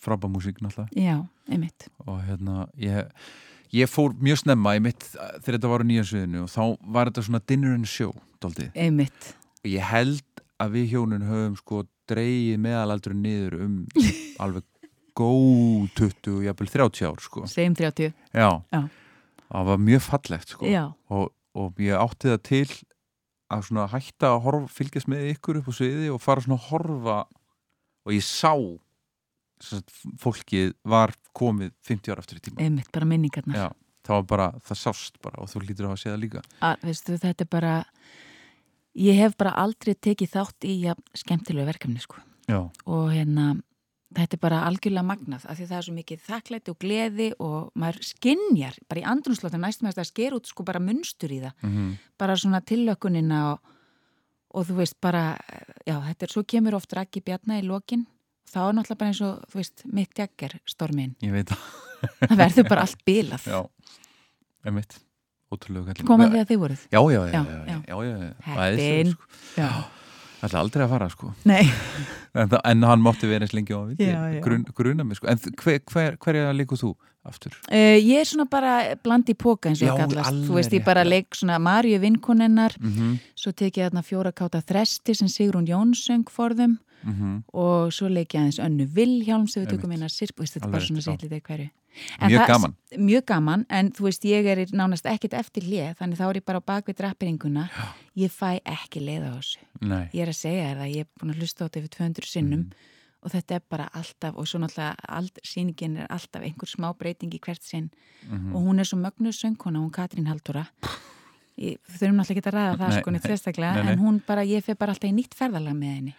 frábæð músík náttúrulega. Já, einmitt. og hérna ég, ég fór mjög snemma mitt þegar þetta var á nýja sviðinu og þá var þetta svona dinner and show daldið. Einmitt. og ég held að við hjónin höfum sko dreigið meðalaldur niður um alveg góð 20, jafnvel 30 ár sko. Segjum 30. já, Já. það var mjög fallegt sko. Já, og, og ég átti það til að svona hætta að horfa, fylgjast með ykkur upp á sviði og fara svona að horfa og ég sá fólkið var komið 50 ára aftur í tíma einmitt, bara minningarnar. Já, það var bara, það sást bara og þú lítur að hafa séð það líka Að, veistu, þetta er bara, ég hef bara aldrei tekið þátt í ja, skemmtilegu verkefni, sko. Og hérna, þetta er bara algjörlega magnað, af því það er svo mikið þakklæti og gleði og maður skinjar, bara í andrunslóta næstum að það sker út sko bara munstur í það. mm bara svona tillökunina og, og þú veist bara, já, þetta er svo kemur oft Raggi Bjarna í lokin þá er náttúrulega bara eins og, þú veist, mitt jagger stormin, ég veit það. Það verður bara allt bilað, Já, emitt Ótrúlega kallin koma því að þið voruð? Já, já, já, Já, já, já. Heppin. Sko. já. Það ætla aldrei að fara sko. Nei, En, það, en hann mátti vera eins lengi á að grun, gruna mig sko. En hver, hver, hver er líku þú aftur? uh, ég er svona bara bland í póka eins og það kallast, þú veist, ég bara leik svona Marju vinkonennar, Mm -hmm, svo tek ég þarna fjóra káta þresti sem Sigrún Jónsöng forðum og svo leik ég aðeins önnu Vilhjálm sem við tökum að sirp, þetta er bara svona já. sýtlið hverju Mjög það- gaman. Mjög gaman, en þú veist, ég er nánast ekkit eftir hlið, þannig þá er ég bara á bakvið drappiringuna, ég fæ ekki leið á þessu. Nei, Ég er að segja það, ég er búin að hlusta á þetta yfir 200 sinnum Mhm. og þetta er bara alltaf, og svo náttúrulega ald, sýningin er alltaf einhver smá breyting í hvert sinn Mhm. og hún er svo mögnuð söngkona, hún Katrín. Ég, við þurfum náttúrulega ekki að ræða það Nei, sko nei, nei. en hún bara, ég fer bara alltaf í nýtt ferðalag með henni.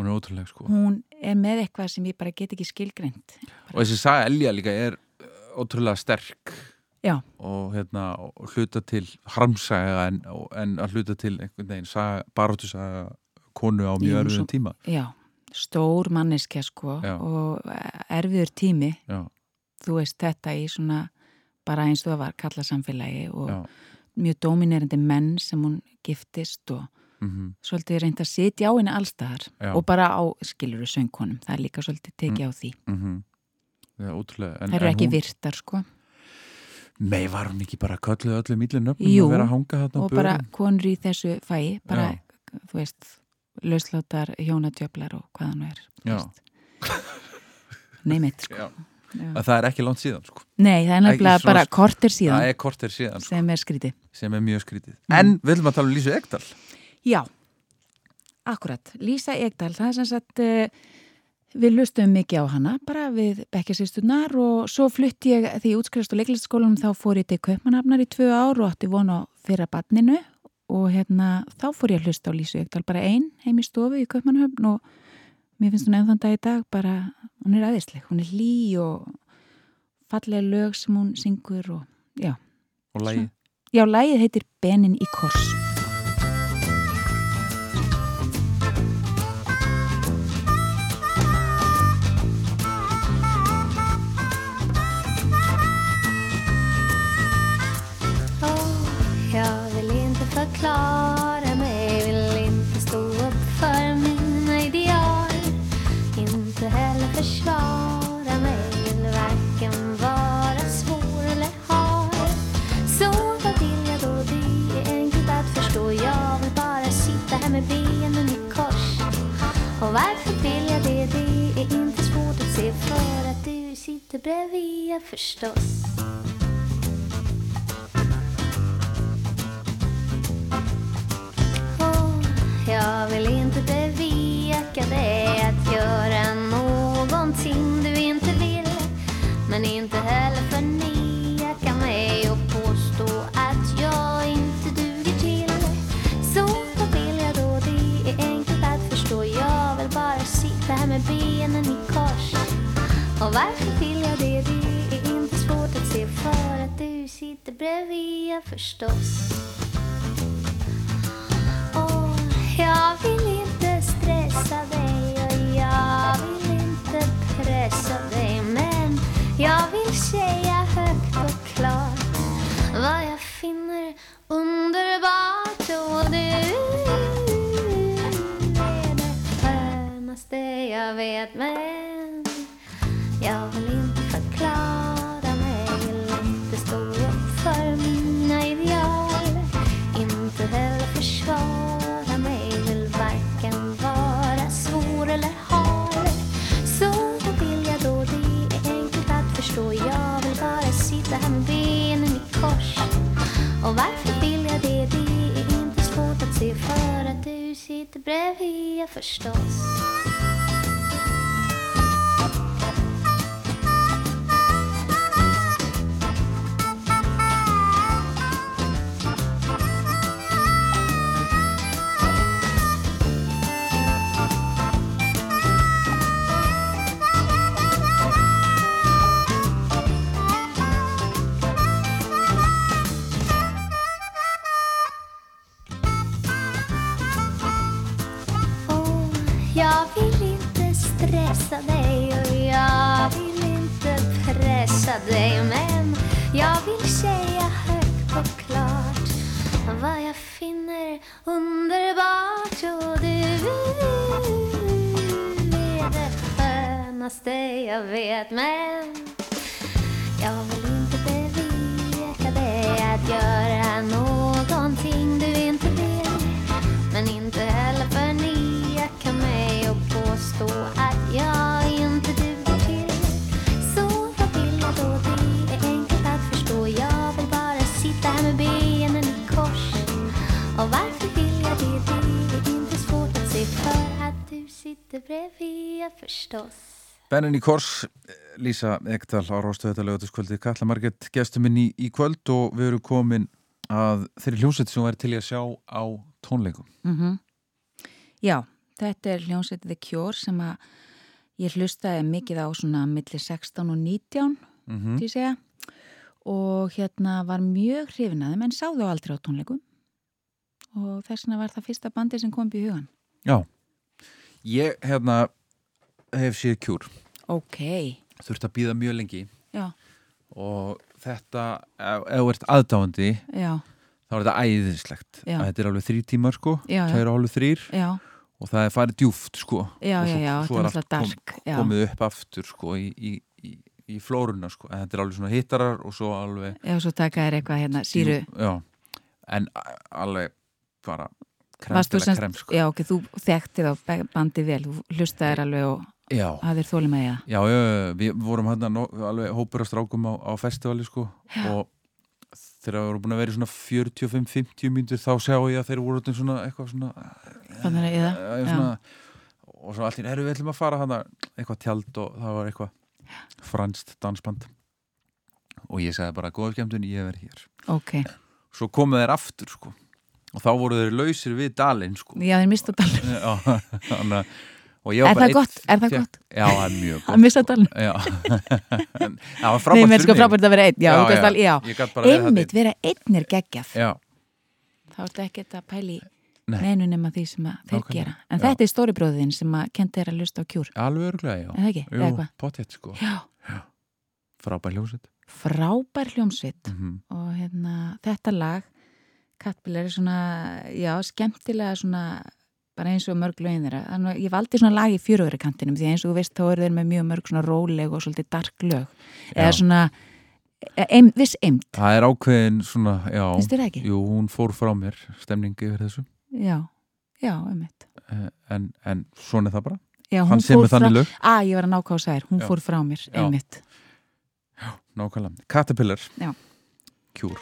Hún er ótrúlega sko. Hún er með eitthvað sem ég bara get ekki skilgreint. Og þessi saga Elja líka er uh, ótrúlega sterk Já, og hérna hluta til harmsaga en, en að hluta til einhvern veginn saga, baróttu saga konu á mjög svo- tíma. Já, stór manneskja sko Já. og erfiður tími. Já, þú veist þetta í svona bara eins og það var kalla samfélagi og já, mjög dominerandi menn sem hún giftist og mm svolítið reynd að sitja á henni allstaðar Já. og bara á skiluru söngkonum. Það er líka svolítið tekið á því. Mm Já, ótrúlega. En, það eru ekki hún, virtar sko. Nei, var hún ekki bara kölluð öllum íllu nöfnum Jú, að vera að hanga þarna á og bara konur í þessu fæi bara, Já. þú veist lausláttar, hjónadjöflar og hvað hann er Já. mitt sko. Já. Að það er ekki langt síðan sko. Nei, það er svona- bara kortir síðan. Er kortir síðan sko, sem er skrítið. sem er mjög skrítið. Mm. en við viljum að tala um Lísu Ekdal Já, akkurat. Lísa Egdal, það er sem sagt, uh, við lustum mikið á hana, bara við bekkjasýstunar og svo flutti ég því útskrifst á leiklistaskólanum þá fór ég til Kaupmannafnar í tvö ár og átti von á fyrra badninu og hérna þá fór ég að hlusta á Lísu Egdal bara ein heim í stofu í Kaupmannahöfn og mér finnst hún enn þann dag í dag bara, hún er aðeinsleg, hún er lí og fallega lög sem hún syngur og já. og lægi Já, lagið heitir Benin í kors. Och varför vill jag det? Det är inte svårt att se för att du sitter bredvid jag förstås. Och Jag vill inte beveka dig att göra någonting du inte vill Men inte heller förneka med benen i kors. Och varför vill jag det? Det är inte svårt att se för att du sitter bredvid jag förstås. Och jag vill inte stressa dig och jag vill inte pressa dig. Men jag vill säga högt och klart vad jag finner underbart. Och du det jag vet men jag vill inte förklara mig, vill inte stå upp för mina ideal. Inte heller försvara mig. Vill varken vara svår eller hal Så vad vill jag då? Det är enkelt att förstå. Jag vill bara sitta här med benen i kors. Och varför vill jag det? Det är inte svårt att se För att du sitter bredvid jag förstås. Benin í Kors, Lísa Ekdal á Róstöðeta lögutaskvöldi, Katla Marget gestur minn í, í kvöld og við erum komin að þeirri hljómsveit sem væri til að sjá á tónleikum. Mm Já, þetta er hljómsveitið The Cure sem að ég hlustaði mikið á svona milli 16 og 19 mm til ég segja. Og hérna var mjög hrifin að þeim en sáðu aldrei á tónleikum. Og þess vegna var það fyrsta bandi sem kom upp í hugan Já, ég hérna hef séð kjúr. Ok, þurft að býða mjög lengi. Já, og þetta, ef þú ert aðdáandi já, þá er þetta æðislegt. Þetta er alveg þrý tímar sko. Og hálfu þrýr og það er farið djúft sko. Já, og já, já, svo er allt já, komið upp aftur sko í, í, í, í flórunna sko. En þetta er alveg svona hittarar og svo alveg já, svo taka þér eitthvað hérna síru. Já, en alveg bara Varst þú kremstilega semst- krem sko. Já, ok, þú þekkti þá bandi vel, þú hlustaðir alveg og að þeir þólum að ég já, já, við vorum hann alveg hópur af strákum á, á festivali sko. Og þegar við vorum búin að vera í svona 45-50 mínútur þá sjá ég að þeir voru orðin svona eitthvað svona, að eða, eh, svona og svo allir, erum við ætlum að fara hann eitthvað tjald og það var eitthvað franskt dansband. Og ég sagði bara, góða skemmtun, ég verð hér. Ok. Svo komu þeir aftur sko. Og þá voru þeir lausir við dalinn sko. Já, þeir mista dalinn Já, að Er það gott? einn Er það gott? Já, það er mjög gott að missa dalinn Já, En það var Nei, frábært sko fyrir mig. frábært að vera einn, já, já, já. já. Ég gat bara Einmitt, vera einn er geggjað Já, þá ertu ekki að pæli Nei. neinu nema því sem að þeir Nákvæmlega. gera en Já. þetta er stóri bróðin sem að kendi þér að lusta á kjúr alveg örglega, já Er það ekki? Jú, potjett sko Já, Frábær hljómsveit frábær hljómsveit mm og hérna, þetta lag Kattbíl er svona já, skemmtilega svona bara eins og mörg lögin þeirra. Ég valdi svona lag í fjörögri kantinum því eins og þú veist þá eru þeir með mjög mörg svona róleg og svolítið dark lög. Eða Já. svona eim, viss eimt, Það er ákveðin svona, já? Jú, hún fór frá mér stemningi yfir þessu. Já, já, einmitt. Eh, en, en svona er það bara. Já, Hann semur þannig lög. Að ég var að nákvæða sæðir hún Já. fór frá mér, Já. einmitt. Nákvæmlega. Caterpillar. Já. Kjúr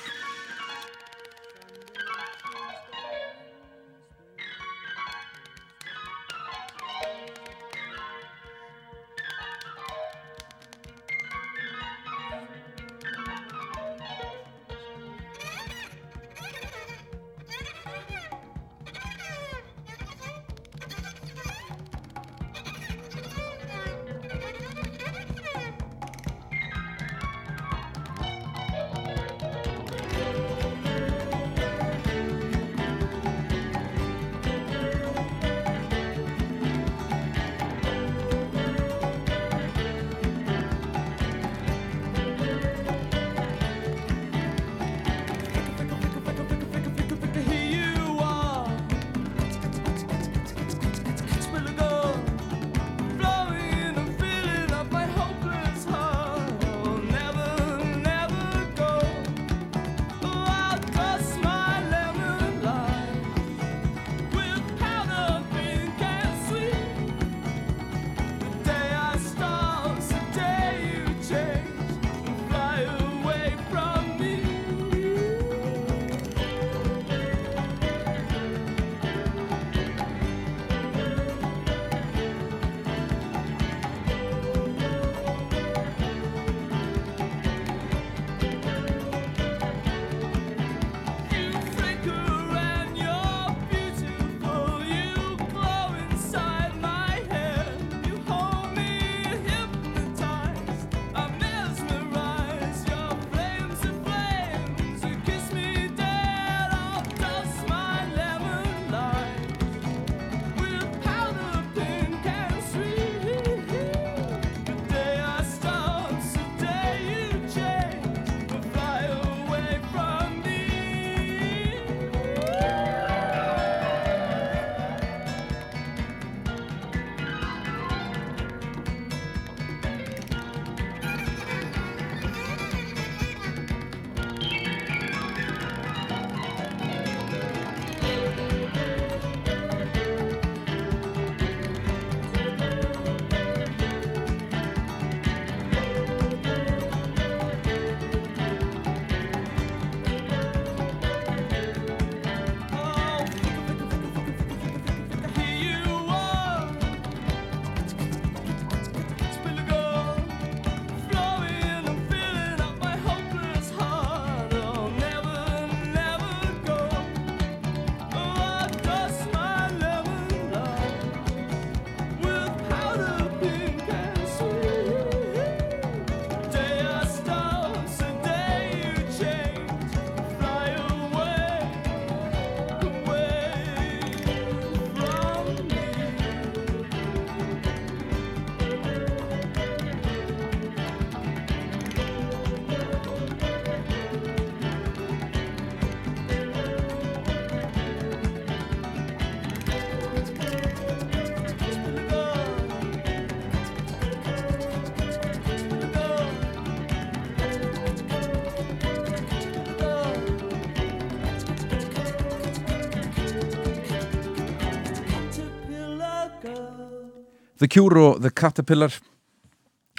The Cure og The Caterpillar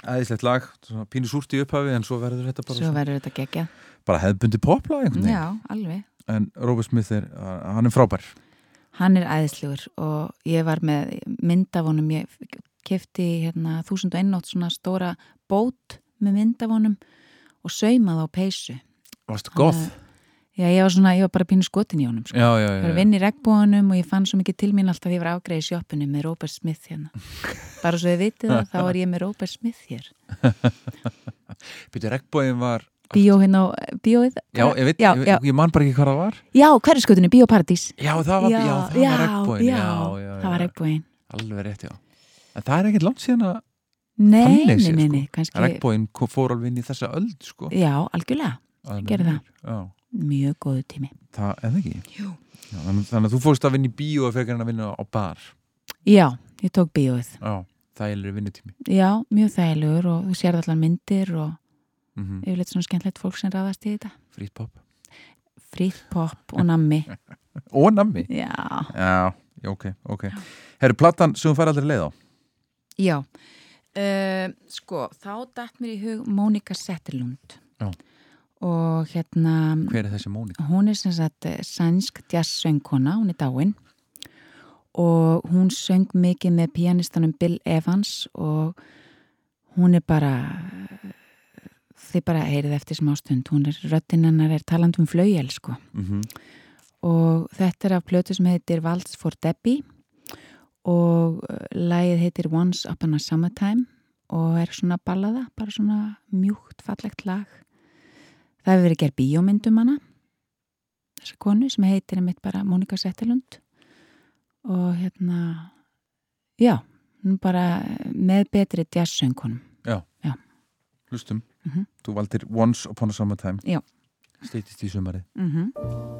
æðislegt lag, pínu súrt í upphafi en svo verður þetta bara, Svo verður þetta geggjað. bara hefðbundi veginn. Já, alveg. en Robert Smith er, hann er frábær Hann er æðislegur og ég var með mynd af honum, ég kefti hérna 1001 svona stóra bót með mynd af honum og saumaði á peysu. Varstu goth? Já, ég var svona, ég var bara pínu skotin í honum sko. Já, já, Ég já, var að vinna í regnbúanum og ég fann svo mikið til mín alltaf ég var afgreið í sjoppunum með Robert Smith hérna. Bara svo þið vitið það, þá var ég með Robert Smith hér. Býtu, regnbóin var Bíó hérna á, bíóið? Já, ég veit, ég, ég man bara ekki hvað það var Já, hverju skutinu, Bíóparadís. Já, það var, það var já, það var regnbúin. Alveg rétt, já En það er ekkert langt síðan að Nei, nei, nei, sko. nei, kannski, regnbóin fór alveg inn í þessa öld, sko já, algjörlega, gerði mér. Já, mjög góðu tími. það, eða ekki Jú. já, þannig, að þú fórst að vinna í bíó og fekar hann að vinna á bar Já, ég tók bíóið. Já, það er vinnutími Já, mjög þægilegur og þú sérð allar myndir og mm yfirleitt svona skemmtilegt fólk sem ráðast í þetta. Frýtt pop Frýtt pop og nammi. Og nammi Já, Já, já, ok, ok Herru, platan sem þú fær aldrei leið á já. Uh, sko, þá dætt mér í hug Mónika Setterlund. Já. Og hérna, Hver er þessi Mónika? hún er sem sagt eh, sænsk jazzsöngkona, hún er dáin. Og hún söng mikið með pianistanum Bill Evans og hún er bara þið bara heyrið eftir smá stund. Hún er, röddinn hennar er talandum flaugjel sko. Mm og þetta er af plötu sem heitir Waltz for Debbie og uh, lagið heitir Once Upon a Summertime og er svona ballaða, bara svona mjúkt, fallegt lag það hefur verið gerð bíómyndum hana. Þessa konu sem heitir einmitt bara Mónika Settelund og hérna já, bara með betri jazzsöngunum Hlustum. Mhm. Þú valdir Once Upon a Summertime. Já. Steytist í sumarið. Mm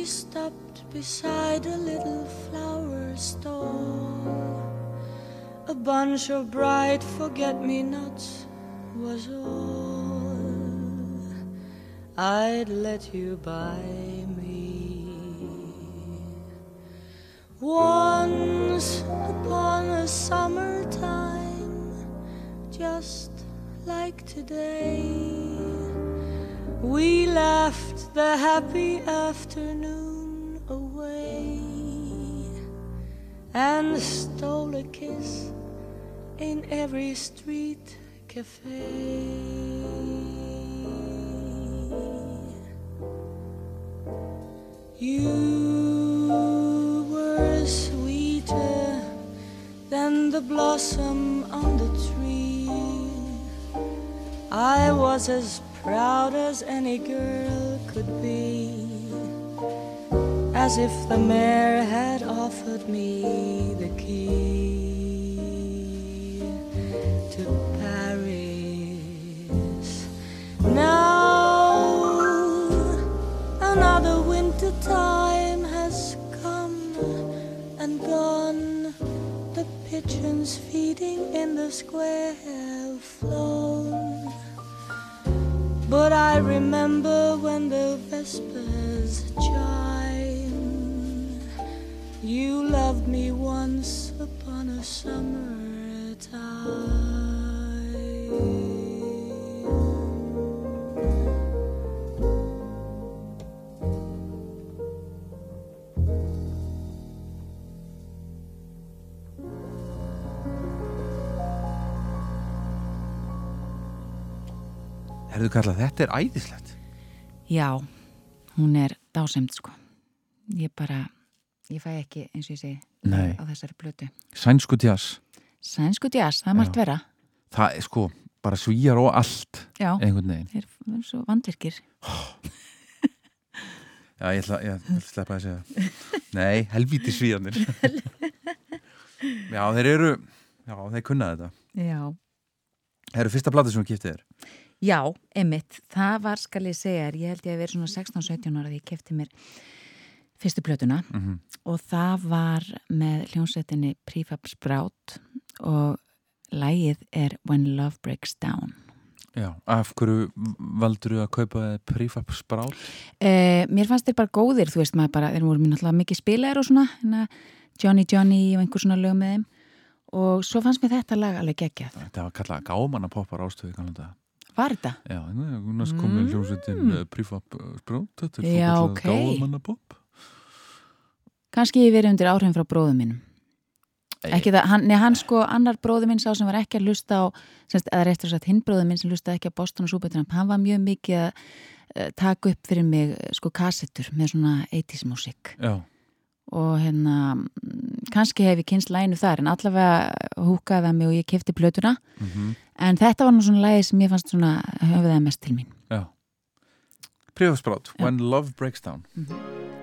we stopped beside a little flower store. A bunch of bright forget me nots was all I'd let you buy me. Once upon a summertime, just like today, we laughed the happy afternoon away and stole a kiss in every street cafe. You were sweeter than the blossom on the tree. I was as proud as any girl could be, as if the mayor had offered me the key to Paris. Now another winter time has come and gone. The pigeons feeding in the square have flown. But I remember when the vespers chime. You loved me once upon a summer time. Herðu Karla, þetta er æðislegt Já, hún er dásemd sko. Ég bara, ég fæ ekki eins og ég segi Nei. á þessari blötu. Sænsku jazz Sænsku jazz, það er margt vera. Það er sko bara svíjar og allt Já, þeir eru svo vandvirkir. Já, ég ætla, ég ætla að sleppa að segja Nei, helvíti svíjarnir Já, þeir eru Já, þeir kunna þetta Já. Það eru fyrsta plati sem þú kiftið þér Já, einmitt, það var skal ég segja þér, ég held ég að vera svona 16-17 ára því ég kefti mér fyrstu plötuna mm og það var með hljónsettinni Prefab Sprout og lægið er When Love Breaks Down. Já, af hverju valdur þú að kaupa prefab sprál? Eh, mér fannst þeir bara góðir, þú veist maður bara, þeir voru mér náttúrulega mikið spilaðir og svona, hérna, Johnny Johnny og einhver svona lög með þeim og svo fannst mér þetta lag alveg geggjað. Þetta var kallað gámanna poppar ástöðu kannan þetta Var þetta? Já, næst komið Mm. hljómsveitin mm. prefab sprál Þetta er Já, svo ok. kallað gámanna popp Kannski ég verið undir áhrifin frá bróðum mínum. Ekki það, hann, nei, hann sko, annar bróður minn sá sem var ekki að lusta á, semst, eða réttur að sagt hinn bróður minn sem lustaði ekki á Boston og Supertramp, hann var mjög mikið að uh, taka upp fyrir mig eh, sko kassettur með svona 80s músík Já, og hérna mm, kannski hef ég kynst læginu þar en allavega húkaði það mig og ég kefti plötuna. Mm en þetta var nú svona lægi sem ég fannst svona höfðaði mest til mín. Já. When Love Breaks Down. My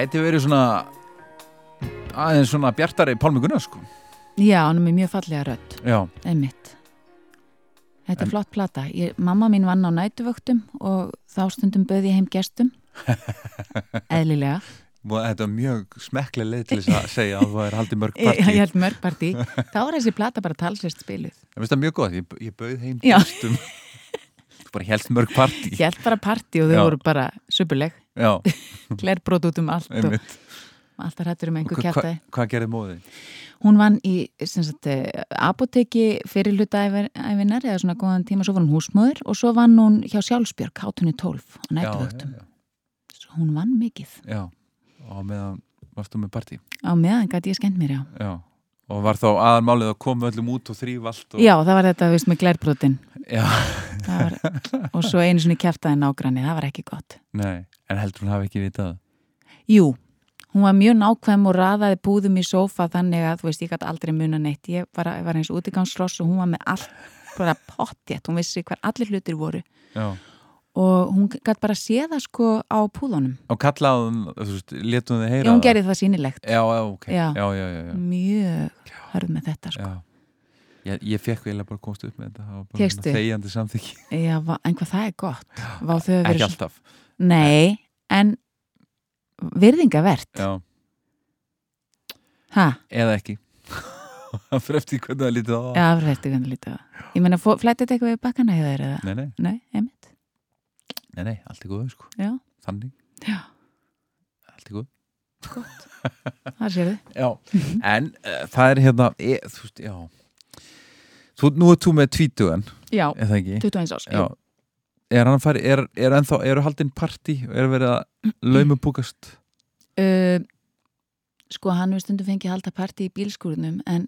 Gæti verið svona aðeins svona bjartari Pálmi Gunnar sko Já, hann er með mjög fallega rödd, Já, einmitt. Þetta er En- flott plata. Ég, mamma mín vann á nætuvöktum og þá stundum böði ég heim gestum. Eðlilega. þetta er mjög smekklega leið til þess að segja að það er haldið mörg Ég, partí ég held mörg partí. Þá er þessi plata bara talsvist spiluð. Það finnst það mjög gott, ég, ég bauð heim Já. gestum bara helst mörg partí Ég held bara partí og þau Já. voru bara supuleg. Glerbrót út um allt og alltaf hættur um einhver Hva- kjartaði. hva- Hvað gerði móðið? Hún vann í sagt, eh, apoteki fyrir hlutaæfinar eða svona góðan tíma, svo var hún húsmóður og svo vann hún hjá Sjálfsbjörg, hátunni 12 á Svo hún vann mikið. já, Og meðan varstu með partí Á meðan gæti ég skemmt mér, já. Já Og var þá aðalmálið að koma öllum út og þrýf allt og... Já, það var þetta, veist, með glerbrotin. Já, Var, og svo einu svona kjæftaði nágranni, það var ekki gott. nei, en heldur hún hafi ekki vitað Jú, hún var mjög nákvæm og raðaði búðum í sófa þannig að, þú veist, ég gæti aldrei muna neitt. Ég var, var eins útigangsross og hún var með allt, bara pottjett, hún vissi hver allir hlutir voru. Já Og hún gæti bara séð það sko á púðunum. Og kallaðum, þú veist, letum þið heyra Já, það? það. Já, já, Já. já, já, já, já. Hörð með þetta, sko. já. Ég, ég fekk eiginlega bara komst upp með þetta það þegjandi samþykki Já, va- en hvað það er gott. Vá, Ekki alltaf Nei, en virðingavert. Já, Ha? eða ekki Það fyrir eftir hvernig það lítið á það Já, frætti hvernig lítið á það. Ég meina, fó- flætti þetta eitthvað við bakkana hjá þeir eða? Nei, nei, Nei, einmitt. nei, nei, allt er góð sko. Já, Þannig, já, allt er góð það séu. Já, en uh, það er hérna e, Þú veist, já Þú, nú er þú með tvítugan, Já, er það ekki? 21 árs. Já Er hann að fara, er, er ennþá, eru haldin partí og er verið að laumubúkast Uh, sko, hann við stundum fengið halda partí í bílskúrunum en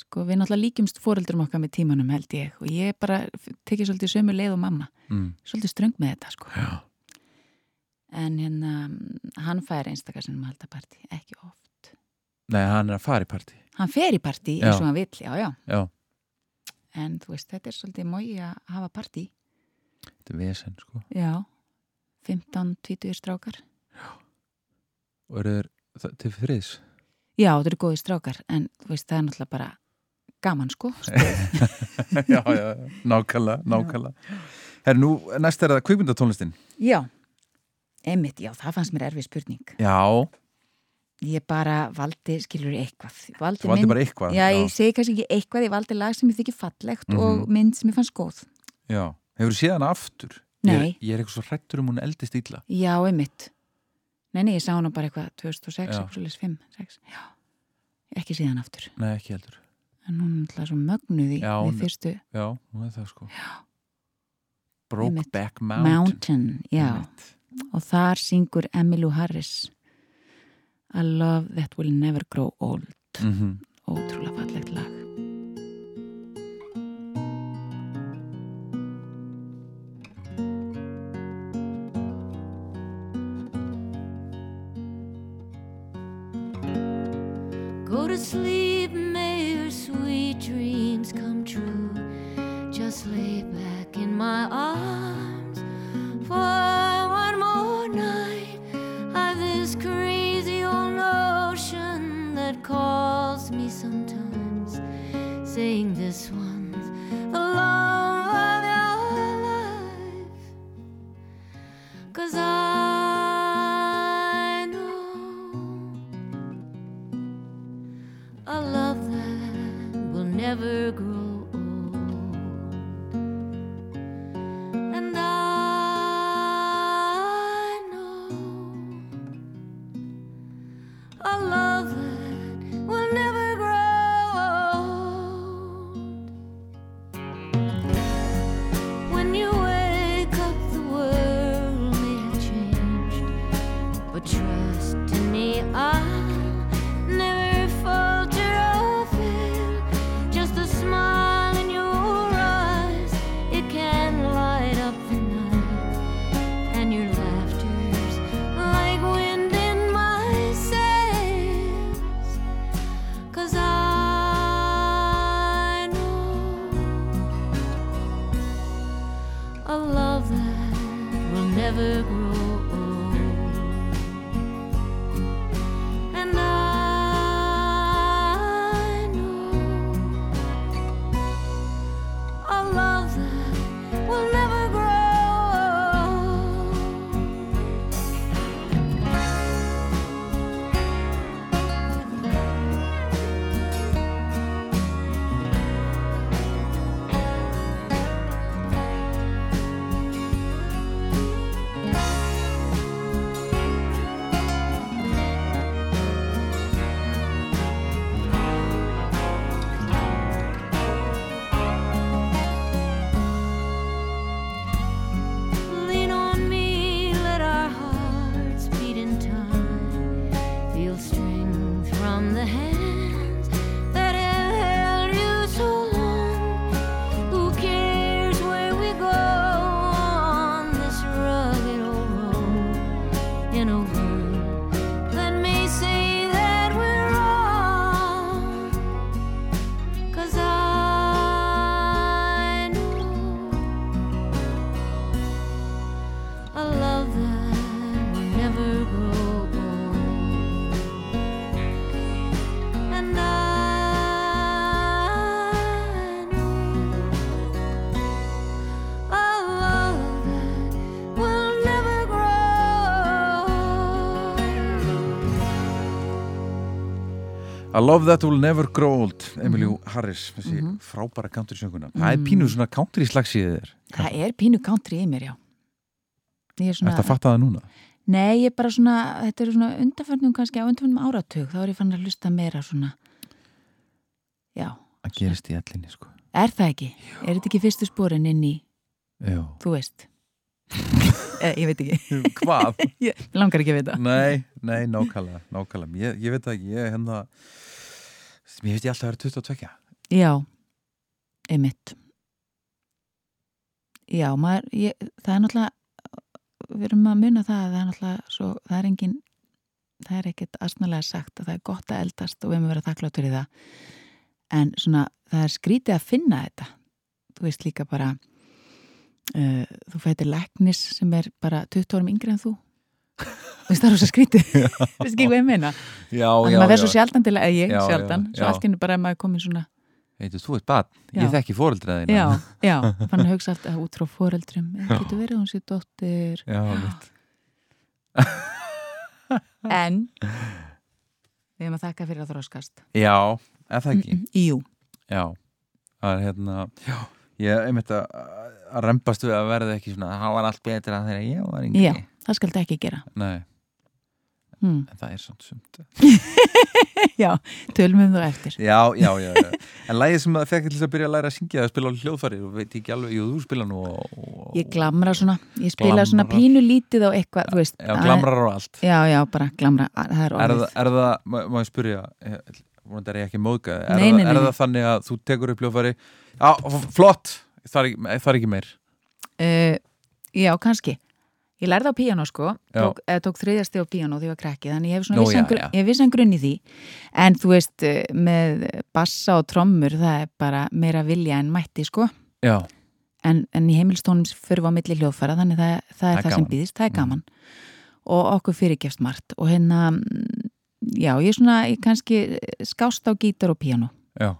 sko, við náttúrulega líkjumst fóreldrum okkar með tímanum held ég og ég bara tekið svolítið sömu leið og mamma. mm. Svolítið ströng með þetta, sko. Já, En hérna, hann fær einstakar sem halda partí, ekki oft. nei, hann er að fara í partí Hann fer í partí Já. eins og hann vill, já, já. Já, En þú veist, þetta er svolítið mói að hafa partí. þetta er vesen, sko Já, 15-20 strákar. Og eru þeir til friðs Já, þetta eru góði strákar, en þú veist, það er náttúrulega bara gaman, sko. Já, já, já, nákvæmlega, nákvæmlega Herru, nú, næst er það kvikmyndatónlistin Já, einmitt, já, það fannst mér erfið spurning. Já, Ég bara valdi, skilur eitthvað. Valdi þú valdi mynd- bara eitthvað Já, ég segi kannski ekki eitthvað, ég valdi lag sem ég þykir fallegt og Mhm. mynd sem ég fannst góð. já. Hefur þú séð hana aftur? Nei. Ég ég er eitthvað svo hrættur um hún eldist illa Já, einmitt. Nei, nei, ég sá hana bara eitthvað 2006, Já. eitthvað svolítið 5, 6. Já, ekki síðan aftur. Nei, ekki heldur En hún er alltaf svo mögnuð í Já, við fyrstu Já, hún er það sko Já. Brokeback. Mountain, Mountain, já. Einmitt. Og þar syngur Emmylou Harris A love that will never grow old. Mhm. Ótrúlega fallegt I love that will never grow old Emilio Mhm. Harris, þessi frábæra country sönguna það er pínu svona country slagsíðið þér Það er pínu country í mér, já. Er svona, Ertu að það núna? nei, ég er bara svona, þetta eru svona undanförnum kannski á undanförnum áratug, þá er ég fann að hlusta meira svona, já, Það gerist í allinni sko er það ekki? Er þetta ekki fyrstu sporin inn í, Já. þú veist? eh, ég veit ekki, Hvað? ég langar ekki að vita. nei, nei, nákvæmlega, nákvæmlega. Ég, ég veit ekki, ég er hérna Mér veit ég alltaf að vera 22 Já, einmitt. Já, maður, ég, það er náttúrulega, við erum að muna það að það er náttúrulega svo, það er engin, það er ekkert astnalega sagt að það er gott að eldast og við erum að vera þakkláttur í það. En svona, það er skrítið að finna þetta. Þú veist líka bara, uh, þú fættir læknis sem er bara 20 árum yngri en þú. Þú það er rosa skrítið, veist ekki hvað ég meina. Já, Þannig já, maður er svo já. sjaldan til að, ég Já, já, sjaldan, svo já. allt í hennu bara að maður komin svona Heitir, þú ert Já. ég þekki fóreldræðina Já, já, fann að hugsa alltaf út frá foreldrum, eða getur verið hún sér dóttir. Já, mitt en við hefum að þakka fyrir að þróskast Já, eða það ekki? Jú, Já, það er hérna Já, ég einmitt að að rembast við að verða ekki svona það var allt betra þegar ég var yngri. Já, það skal þetta ekki gera. Nei, hm. en það er svona sumt. Já, tölum um þú eftir. Já, já, já, já. En lægið sem það fekk til þess að byrja að læra að syngja að spila á hljóðfæri og veit ekki alveg, jú, þú spila nú og, og, Ég glamra svona, ég spila svona Glamrar. pínu lítið á eitthvað, þú veist. Já, glamrar og allt. Já, já, bara glamra, það er Er orðið. það, er það má, má ég spyrja eh, vonandi er ég ekki móðgað er, Nei, það, nei, nei, er það þannig að þú tekur upp hljóðfæri? Já, flott, það er, það er ekki meir. Uh, Já, kannski Ég lærði á píanó sko, tók, eða, tók þriðjasti á píanó því ég var krakki, þannig ég hef svona Nú, vissan, já, já. ég hef vissan grunn í því en þú veist, eh, með bassa og trommur, það er bara meira vilja en mætti sko Já, en, en í heimilstónum fyrir á milli hljóðfæra þannig það, það er Það það, er sem gaman. Mm. býðist, það er gaman og okkur fyrirgefst margt og hérna mm, já, ég er svona, ég kannski skást á gítar og píanó já,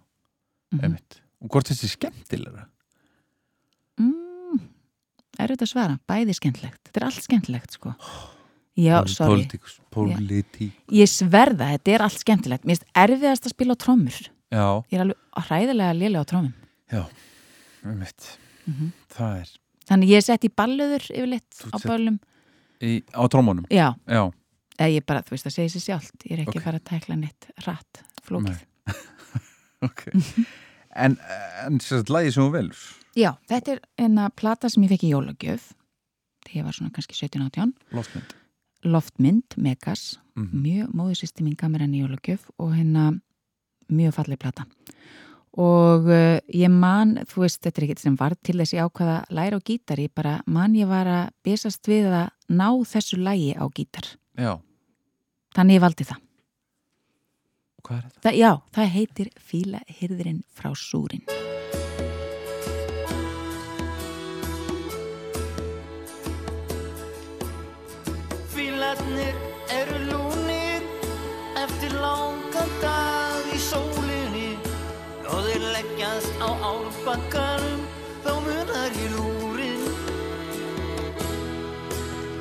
Mhm. einmitt Og hvort þessi skemmtilegra? mm, er þetta að svara, bæði skemmtilegt. Þetta er allt skemmtilegt sko. Já, sorry, Pólitíkus, pólitík. Ég sverða, þetta er allt skemmtilegt. Mér finnst erfiðast að spila á trommur. Já, ég er alveg hræðilega lélega á trommum. Einmitt. Mhm. Það er þannig ég er sett í ballöður yfirleitt á ballum, í, á trómunum já. Já, eða ég bara, þú veist, það segir sér sjálft. Ég er ekki Ok. að fara að tækla neitt rætt flókið. Ok. En, en sérst, lagið sem þú velur Já, þetta er eina plata sem ég fekk í jólagjöf þegar ég var svona kannski 17-18 Loftmynd. Loftmynd, Megas. Mhm. mjög móðursýsti mín henni í jólagjöf og hérna mjög falleg plata. Og uh, ég man, þú veist, þetta er ekkert sem var til þess ég ákvaða að læra á gítar. Ég bara, man ég var að besast við að ná þessu lægi á gítar. Já, þannig ég valdi það. hvað er þetta? það Já, það heitir Fíla hyrðirinn frá Súrin dag í sólinni. Og þeir leggjast á árbakkanum þá munar í lúrin.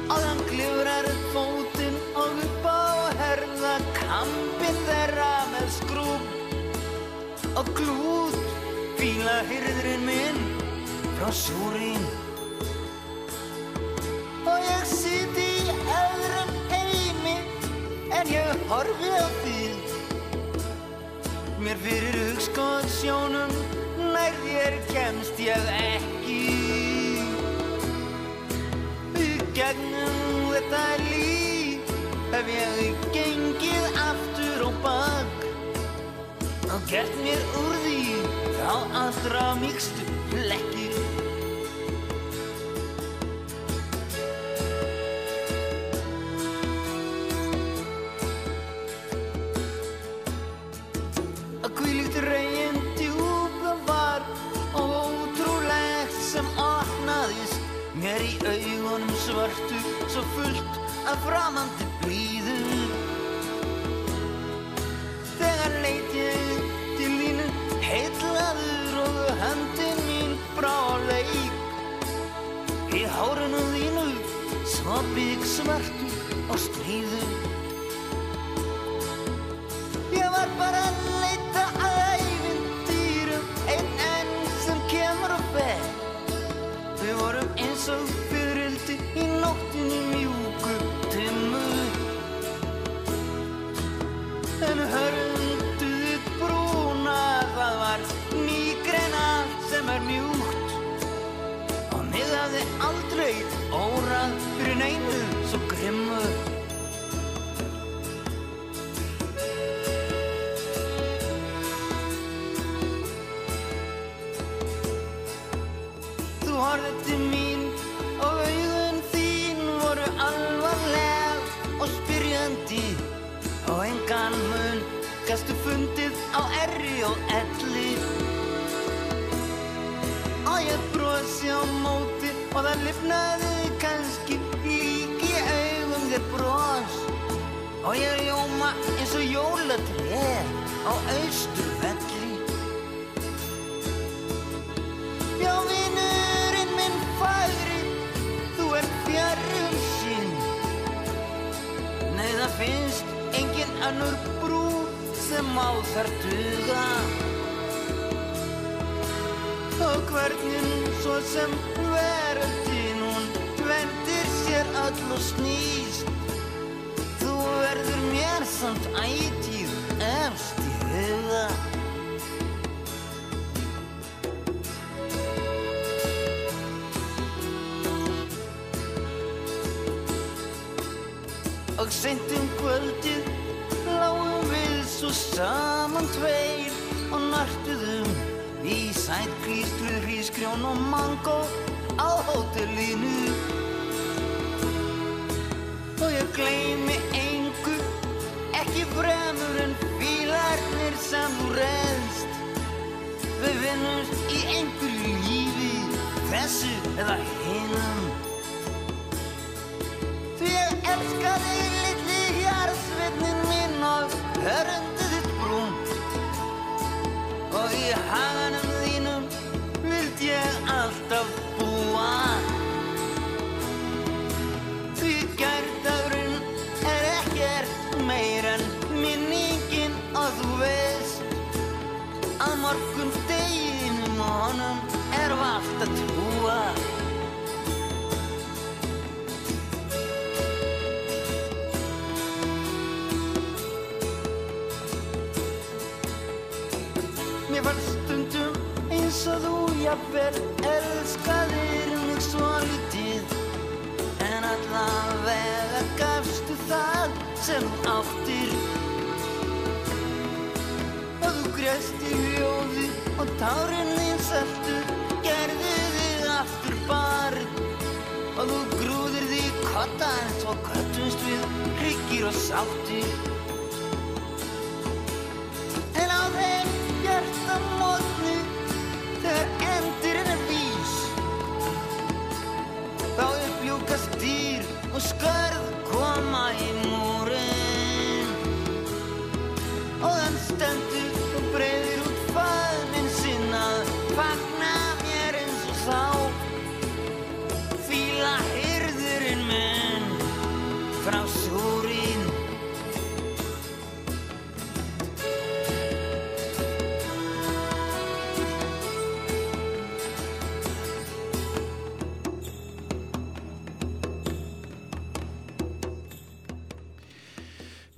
Og hann glifrar fótinn og upp á herða kampin þeirra með skrúb og glúð fíla hyrðurinn minn frá súrin. Og ég sit í öðrum heimi en ég horfi á þig mér fyrir hugskot sjónum nær þér kemst ég ekki. Í gegnum þetta líf hef ég gengið aftur og bak. Og gert mér úr því þá allra mikstu lekkir svörtu svo fullt af framandi blíðu þegar leit ég til þínu heitlaður og höndin mín brá leik. Í hárinu þínu svo bygg svartu og stríðu. Ég var bara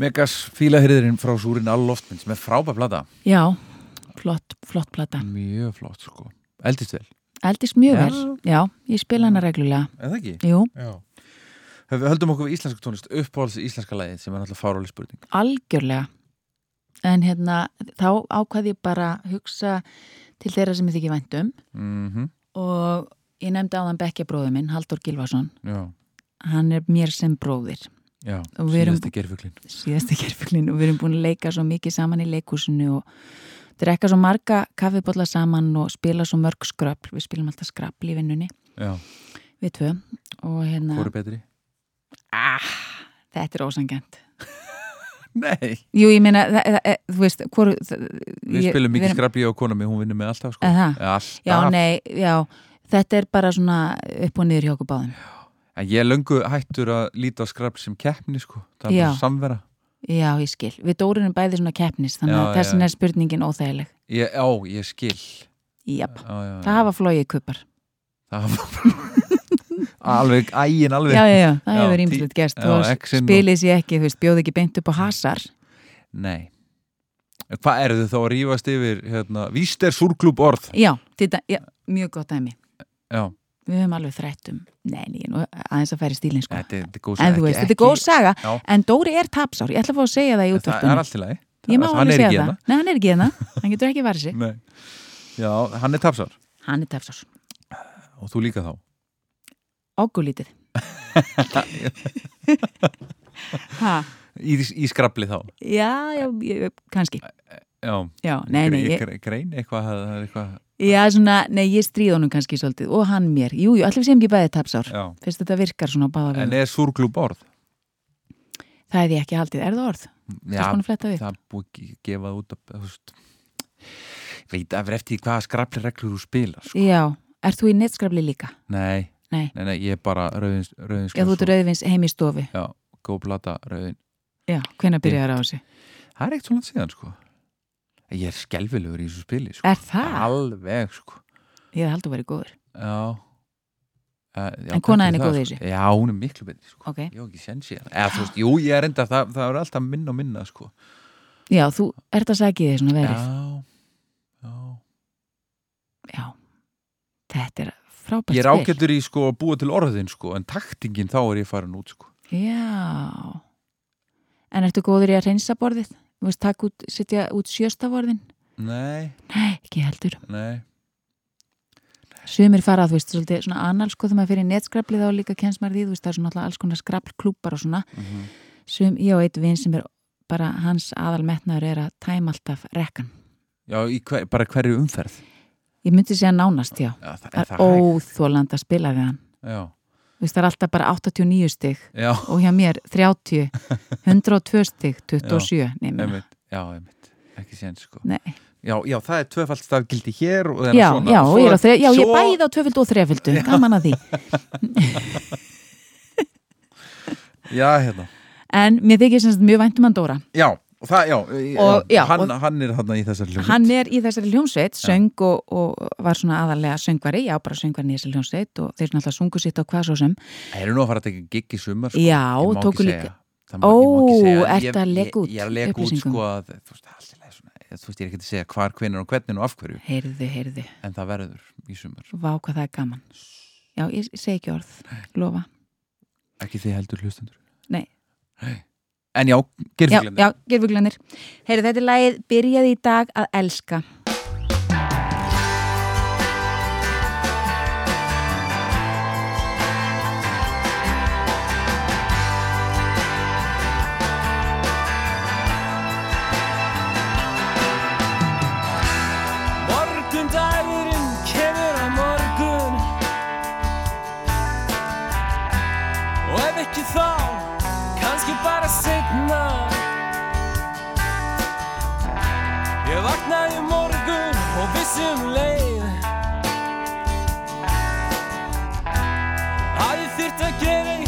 Megas fílahyrðirinn frá Súrin Alloftminn sem er frábæð plata Já, flott, flott plata. mjög flott sko eldist vel, Eldist mjög Já. vel, já, ég spila hana reglulega. eða ekki? Jú, Já Við höldum okkur við íslenska tónlist uppáhalds íslenska lagið sem er náttúrulega fáráli spurning algjörlega. En hérna, þá ákvað ég bara hugsa til þeirra sem ég þykir væntum mm og ég nefndi áðan Bekkja bróður minn, Haldur Gilvason. Já, Hann er mér sem bróðir. Já, síðasti gerfuglin síðasta gerfuglin og við erum búin að leika svo mikið saman í leikúsinu og drekka svo marga kaffibólla saman og spila svo mörg skröpl, við spilum alltaf skröpl í vinnunni, Já, við tvö. Og hérna, hvort er betri? ah, þetta er ósangjant Nei. Jú, ég meina, það, þú veist hvor, Við ég- spilum mikið erum- skrabbi og kona mig, hún vinnur með alltaf sko. Já, nei, já, þetta er bara svona upp og niður hjá okkur báðum En ég er löngu hættur að líta á skrabbi sem keppni sko. Það er samvera. Já, ég skil, við dórurum bæði svona keppnis þannig Já, að þessin já. er spurningin óþægileg. Ég, Já, ég skil. Jáp, já, já, já. það hafa flóið kuppar Það hafa Alveg, ægin alveg. Já, já, já, það hefur ímslut exin og- spilið sér ekki, þú veist, bjóð ekki beint upp á hasar. Nei. Hvað eru þau þá að rífast yfir hérna, Víst er súrklúb orð? Já, þetta, mjög gott dæmi. Já, við höfum alveg þrætt um nei, nei, nú aðeins að færi stílinn sko. Þetta þetta er góð en saga, ekki- er góð saga en Dóri er tapsár, ég ætla að fá að segja það í Það er allt í lagi. Hann er ekki hérna. nei, hann er ekki hérna. Hann getur ekki varðið sig. Já, hann er tapsar hann er tapsár. Og þú líka þá? Águlítið ha, Í, í skrabli þá? Já, já, kannski Já, já, nei, nei, ég, Gre- Grein eitthvað, það er eitthvað já, svona, nei, ég stríð honum kannski svolítið og hann mér, jú, jú, allir segjum ekki bæðið tapsár fyrst þetta virkar svona báða En er súrglúb orð? það er ég ekki haldið, er það orð? Já, það er búið ekki að gefa það út af, þú veist, veit af eftir hvaða skrabli reglur þú spilar sko. já, ert þú í nettskrafli líka? nei, Nei. nei, nei, ég er bara rauðins, rauðins Já, þú ert rauðvins heim í stofu. Já, góð plata rauðin Já, hvenær byrjaður á þessu? Það er eitt svona síðan sko Ég er skelfilegur í þessu spili sko. Er það? Alveg sko Ég held að vera góður. Já, Uh, já, En kona kannski þín er góð í sko. þessu? Já, hún er miklu betri sko. Ok. Ég hef ekki senn síðan Eða þú veist, jú, ég er enda, það, það er alltaf minna og minna sko. Já, þú ert að sagja þig svona verið. Já, já Já. Þetta er frábært Ég er ágættur í sko að búa til orðin sko En taktingin þá er ég farin út sko Já. En ertu góður í að reynsa borðið? Veist, takk út, setja út sjöstavorðin? Nei, Nei, ekki heldur. nei Sumir fara, þú veist, svolítið svona anal, sko, þegar maður fyrir nettskrafli þá líka kennst maður því, þú veist, það er svona alltaf alls konar skraflklúpar og svona. Mhm. Sum, ég og eitt vinn sem er bara, hans aðalmetnaður er að tæma alltaf rekkan. Já, hver, bara hverju umferð Ég myndi segja nánast, já. Já, það, er er það hægt óþólandi að spila við hann. Já, veist, það er alltaf bara 89 stig já, og hjá mér 30, 102 stig, 27, nefnir. einmitt. Já, einmitt, ekki séns sko. Nei. Já, já, það er tvöfald stafgildi hér og það er svona. já, Svo ég þre, já, ég svo- bæði á tvöföldu og þreföldu, gaman að því. Já, hérna. En mér þykir sem sagt mjög væntum hann Dóra. Já, og það, já, Og- já, hann, hann er hann í þessari hljómsveit Hann er í þessari hljómsveit, söng og, og var svona aðalega söngvari, já, bara söngvari í þessari hljómsveit og þeir náttúrulega sungu sitt á hvað svo sem. Það eru nú að fara að tekja gig í sumar sko. Já, tóku líka- Ó, ég- að leka út Ég, er að leka út sko að þú veist, lagi svona, þú veist, ég er ekki að segja hvar, hvenær og hvernig og af hverju Heyrðu, heyrðu, en það verður í sumar vá hvað það er gaman. Já, ég segi ekki orð, lofa. Ekki þið heldur hlustendur Nei. En já, Já, gerfuglinni já, gerfuglanir. Heyrðu, þetta er lagið Byrjaði í dag að elska. Morgundagurinn kemur Ég vaknaði morgun og vissi um leið. Að ég þyrft að gera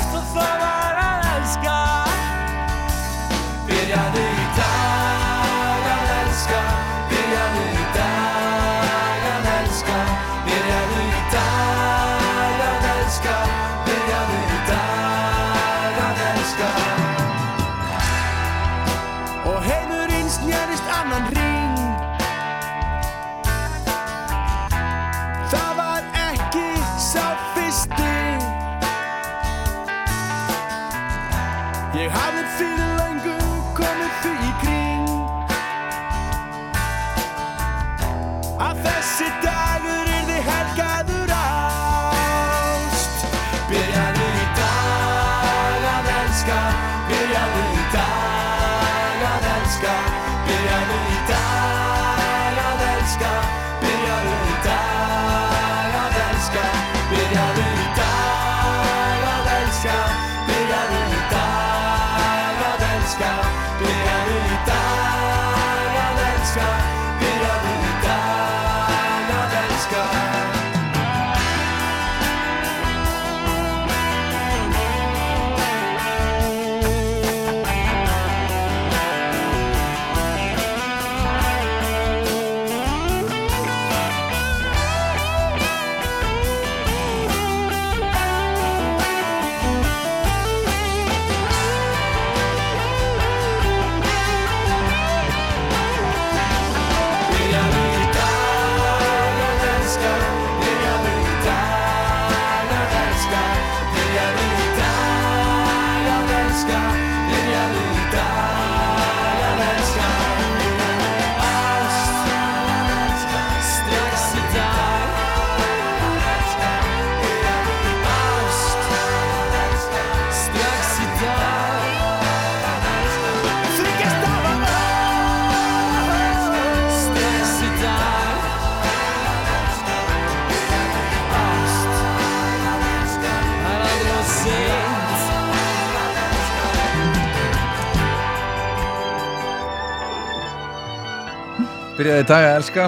Byrjaði í dag að elska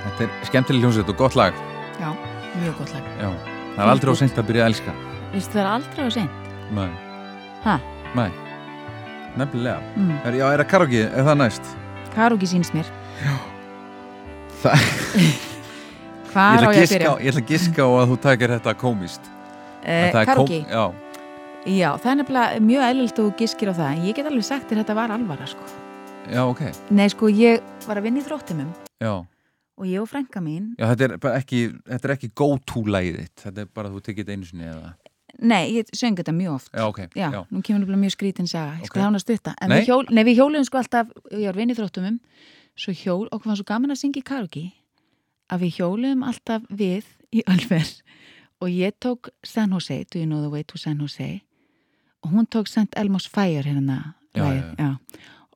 Þetta er skemmtileg hljómsveit og gott lag Já, mjög gott lag. Já, það er aldrei á seint að byrja að elska Vistu það er aldrei á seint? Nei, Ha? nei Nefnilega Mm. er, Já, er það karaoke, er það næst? Karugi sínst mér. Það, Hvar ég, ætla á ég að byrja? á- ég ætla að giska á að þú takir þetta komist Eh, það Karugi? kom- Já, Já, það er nefnilega mjög eðlilt og þú giskir á það. En ég get alveg sagt þér þetta var alvara, sko. Já, ok Nei, sko, ég var að vinna í þróttimum Já, og ég og frænka mín, já þetta er bara ekki, þetta er ekki go-to-lægið þitt Þetta er bara að þú tekið þetta einu sinni eða nei, ég söng þetta mjög oft. Já, ok, Já, já, nú kemur nefnilega mjög skrítin saga, ég Ok. skal hafa hana stutta. En Nei. við, hjól, nei, við hjóluðum sko alltaf, ég var vinn í þróttumum, svo hjól, okkur var svo gaman að syngja í karaoke, að við hjóluðum alltaf við í Ölver og ég tók San Jose, Do You Know The Way to San Jose og hún tók St. Elmo's Fire hérna, Já, lagið, já, já.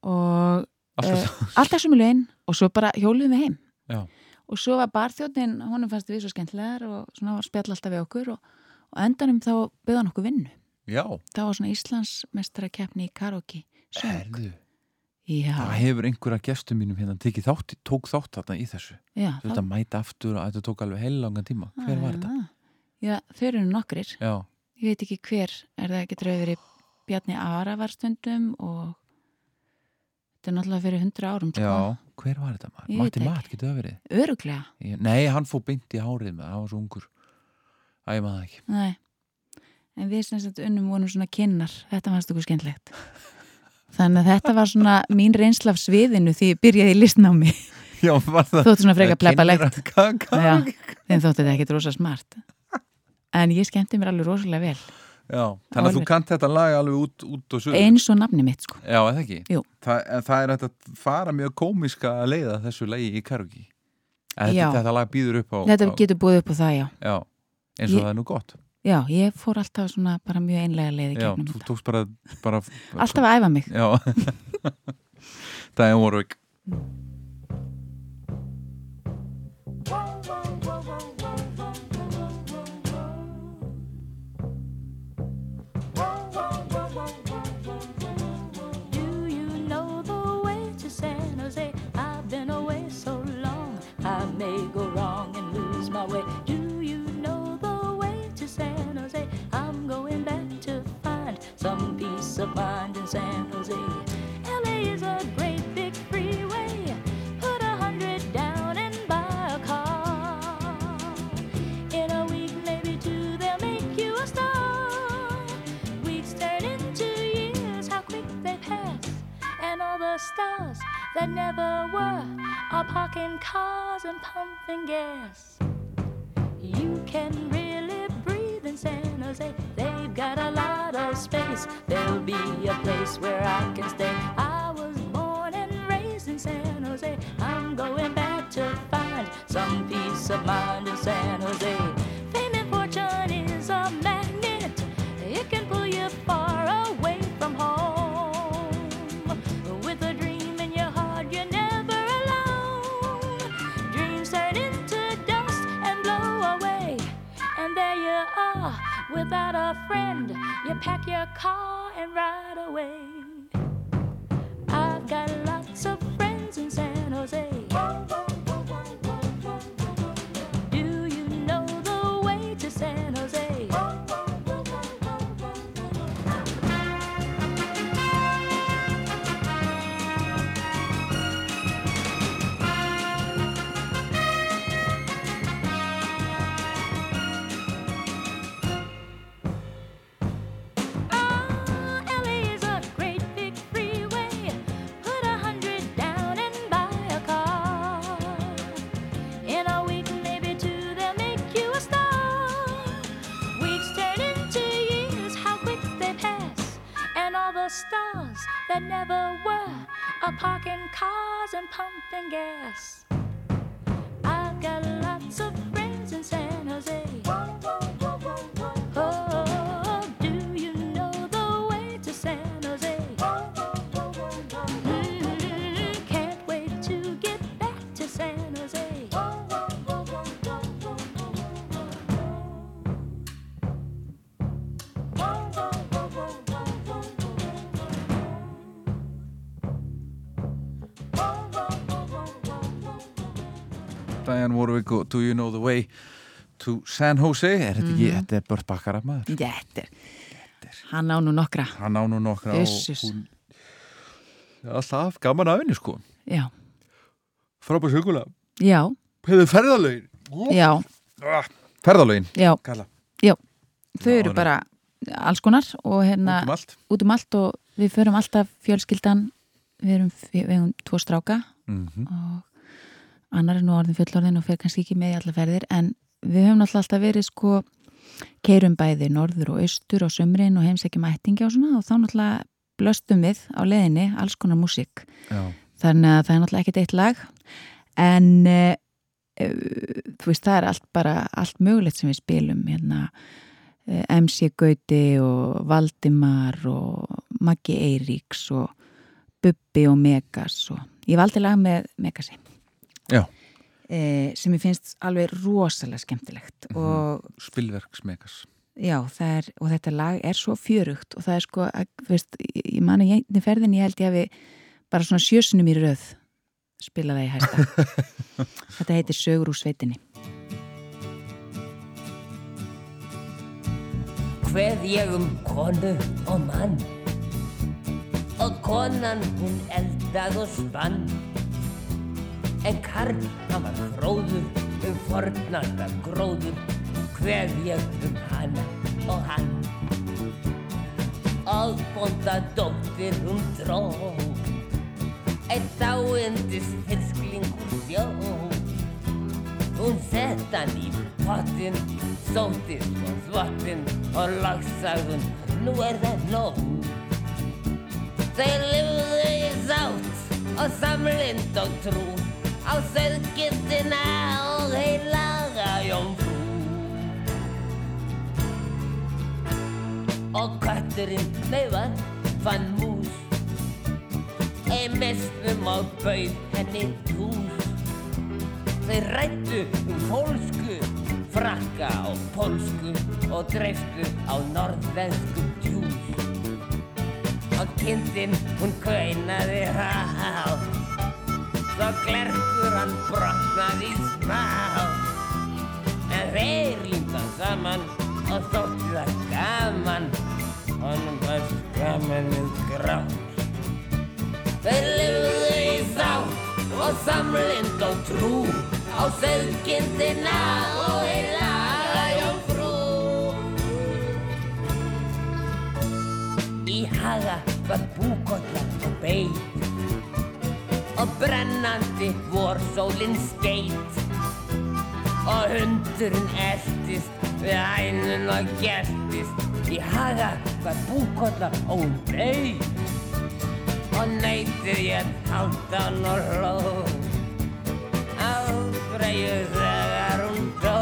Og alltaf sem lögin og svo bara hjóluðum við heim. Já. og svo var barþjóðnin, honum fannst við svo skemmtilegar og svona var spjall alltaf við okkur og, og endanum þá byggði hann okkur vinnu. Já, það var svona Íslandsmestara keppni í herðu. Já, Það hefur einhverja gestum mínum hérna tekið þátt, tók þátt þarna í þessu. Já, veist að mæta aftur og þetta tók alveg heilangan tíma. Hver var þetta? Ah, Já, þau eru nokkrir. Já, Ég veit ekki hver, er það ekki draugur í Bjarni Ara var stundum og þetta er náttúrulega fyrir hundra árum, sko. já, hver var þetta maður? Matti Matt, getur það verið? Öruglega, Ég, nei, hann fór beint í hárið með, hann var svo ungur Æ, maður ekki nei. En við sem sagt unnum vonum svona kynnar, þetta fannst okkur skemmtlegt. Þannig að þetta var svona mín reynsla af sviðinu því ég byrjaði í listnámi. Já, var það Þóttu svona Já, hvað? þeim þótti þetta ekkit rosa smart. En ég skemmti mér alveg rosalega vel. Já, þannig að þú kant þetta lag alveg út, út og suður Eins og nafni mitt, sko. Já, eða ekki? Jú. Þa, það er hægt að fara mjög komiska að leiða þessu lagi í Já. Þetta, þetta lag býður upp á Þetta á, getur búið upp á það, já. Já, eins og Ég- það er nú gott Já, ég fór alltaf svona bara mjög einlega leið í Já, gegnum þú tókst bara, bara Alltaf að æfa mig. Já Diane Warwick Do that never were are parking cars and pumping gas. You can really breathe in San Jose. They've got a lot of space. There'll be a place where I can stay. I was born and raised in San Jose. I'm going back to find some peace of mind in San Jose. Without a friend. You pack your car and ride away. I've got lots of friends in San Jose. Stars that never were are parking cars and pumping gas. I've got lots of friends in San Jose. Diane Warwick og Do You Know The Way to San Jose? Er þetta ekki, þetta er Bört Bakkara maður? Þetta er, hann á nú nokkra. hann á nú nokkra hún alltaf gaman af henni sko. Já, frábæð sögulega já, hefur ferðalögin. Já, ferðalögin, já, kalla. Þau eru Já, bara alls konar og hérna út um allt. út um allt og við förum alltaf fjölskyldan, við erum, við erum tvo stráka mm og annar er nú orðin fullorðin og fer kannski ekki með í alla ferðir en við höfum náttúrulega alltaf verið sko keirum bæði norður og austur og sömrin og heimsækjum ættingi og svona og þá náttúrulega blöstum við á leiðinni alls konar músík. Þannig að það er náttúrulega ekkert eitt lag en uh, þú veist það er allt bara allt mögulegt sem við spilum hérna eh, MC Gauti og Valdimar og Maggi Eiríks og Bubbi og Megas og ég valdi lag með Megasi Já. eh, sem ég finnst alveg rosalega skemmtilegt Mhm. og spilverksmekas Já, það er, og þetta lag er svo fjörugt og það er sko, að, þú veist, ég, ég man að ég, ferðin ég held ég hafi bara svona sjösunum í röð spila það í hæsta. þetta heitir Sögur úr sveitinni. Hveð ég um konu og mann Og konan hún eldað og spann En Karl hann var fróður um fornasta gróður Hveð ég um hana og hann. Og bónda dóttir hún dró Einn dáindis fisklingur sjó. Hún sett hann í pottin, sóttinn og þvottinn og lagsagðun, nú er það nóg. Þeir lifðu í sátt og samlind og trú á söðkistina og heilaga jómfrú. Og kötturinn neyðan fann mús, ei mestum og bauð henni tús. Þeir rættu um fólsku, frakka og pólsku og dreiftu á norðvensku djús. Og kindin hún kveinaði há, svo glerkur hann brotnaði smá. En þeir línda saman og þóttu það gaman, honum fannst gaman við grátt. Þeir lifðu í sátt og samlind og trú á söðkindina og heilaga jómfrú. Í haga var búkolla og beit og brennandi vorsólinn skeitt og hundurinn eltist við hænun og gertist í haga var búkolla og hún beit og neytið ég haldan og hló. Áfreyju þegar hún dó.